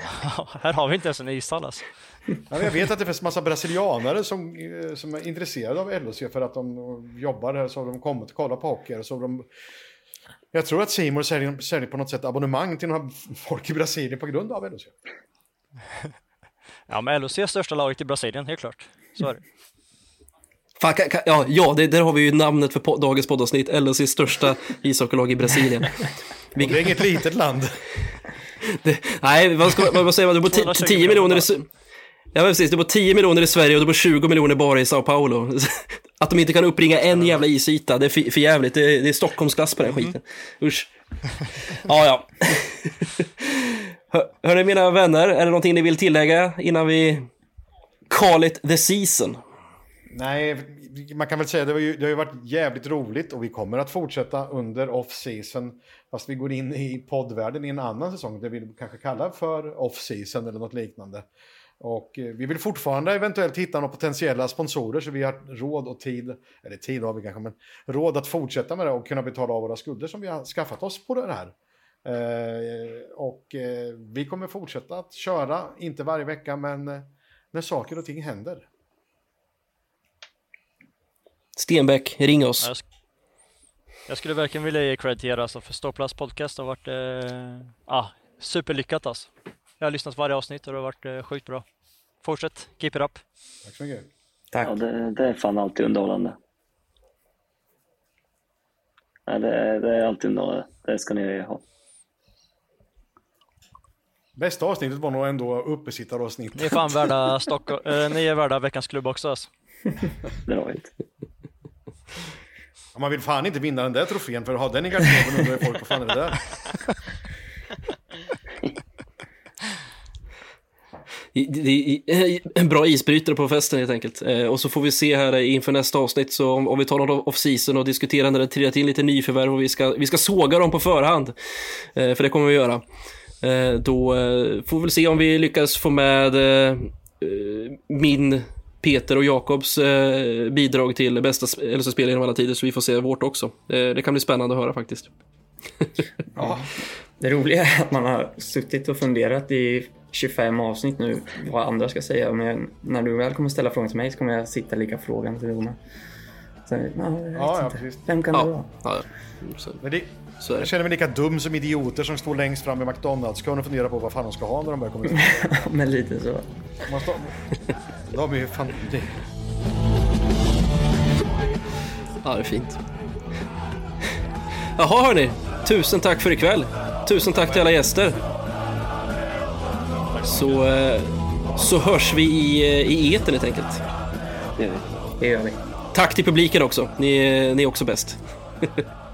S7: här har vi inte ens en ishall alltså.
S3: Ja, jag vet att det finns massa brasilianare som, eh, som är intresserade av LHC för att de jobbar här, så har de kommit och kollat på hockey. Så de, jag tror att Simon säljer, säljer på något sätt abonnemang till några folk i Brasilien på grund av LHC.
S7: Ja, men LHC är största laget i Brasilien, helt klart. Så är det.
S2: Fan, kan, kan, ja, ja det, där har vi ju namnet för po dagens poddavsnitt, LHCs största ishockeylag i Brasilien.
S3: Vi... det är inget litet land.
S2: Det, nej, vad, ska, vad säger man? Det bor 10 miljoner i... Ja, precis. Det bor 10 miljoner i Sverige och det bor 20 miljoner bara i Sao Paulo. Att de inte kan uppringa en jävla isyta, det är för, för jävligt. Det är, det är Stockholmsklass på den mm. skiten. Usch. Ja, ja. Hör, hörni mina vänner, är det någonting ni vill tillägga innan vi call it the season?
S3: Nej, man kan väl säga att det, ju, det har ju varit jävligt roligt och vi kommer att fortsätta under off-season. Fast vi går in i poddvärlden i en annan säsong, det vi kanske kallar för off-season eller något liknande. Och eh, vi vill fortfarande eventuellt hitta några potentiella sponsorer så vi har råd och tid, eller tid har vi kanske, men råd att fortsätta med det och kunna betala av våra skulder som vi har skaffat oss på det här. Eh, och eh, vi kommer fortsätta att köra, inte varje vecka, men eh, när saker och ting händer.
S2: Stenbeck, ring oss.
S7: Jag, sk jag skulle verkligen vilja ge cred till er alltså, för Ståplats podcast har varit eh, ah, superlyckat alltså. Jag har lyssnat varje avsnitt och det har varit eh, sjukt bra. Fortsätt, keep it up.
S3: Tack så mycket.
S5: Tack. Ja, det, det är fan alltid underhållande. Ja, det, det är alltid underhållande. Det ska ni ha.
S3: Bästa avsnittet var nog ändå uppesittaravsnittet.
S7: Ni är fan värda Stockholm, äh, ni är värda veckans klubb också alltså.
S5: Det var inte.
S3: Man vill fan inte vinna den där trofén för att ha den i garderoben undrar folk vad fan är det där?
S2: Eh, en bra isbrytare på festen helt enkelt. Eh, och så får vi se här eh, inför nästa avsnitt så om, om vi tar någon off-season och diskuterar när det trillat in lite nyförvärv och vi ska, vi ska såga dem på förhand. För det kommer vi göra. Då får vi väl se om vi lyckas få med min Peter och Jakobs bidrag till bästa LSS-spel genom alla tider så vi får se vårt också. det kan bli spännande att höra faktiskt.
S4: ja. Det roliga är att man har suttit och funderat i 25 avsnitt nu vad andra ska säga. Men när du väl kommer ställa frågan till mig så kommer jag sitta lika frågan till. Så, ja, ja, precis. Vem kan ja. det vara? Ja.
S3: Men det, jag känner mig lika dum som idioter som står längst fram i McDonalds. Ska och fundera på vad fan de ska ha när de börjar komma ut.
S4: men lite så.
S3: Man står, de är ju fan...
S2: Ja, det är fint. Jaha hörni, tusen tack för ikväll. Tusen tack till alla gäster. Så, eh, så hörs vi i, eh, i eten helt enkelt.
S4: Det gör vi.
S2: Tack till publiken också. Ni, ni är också bäst.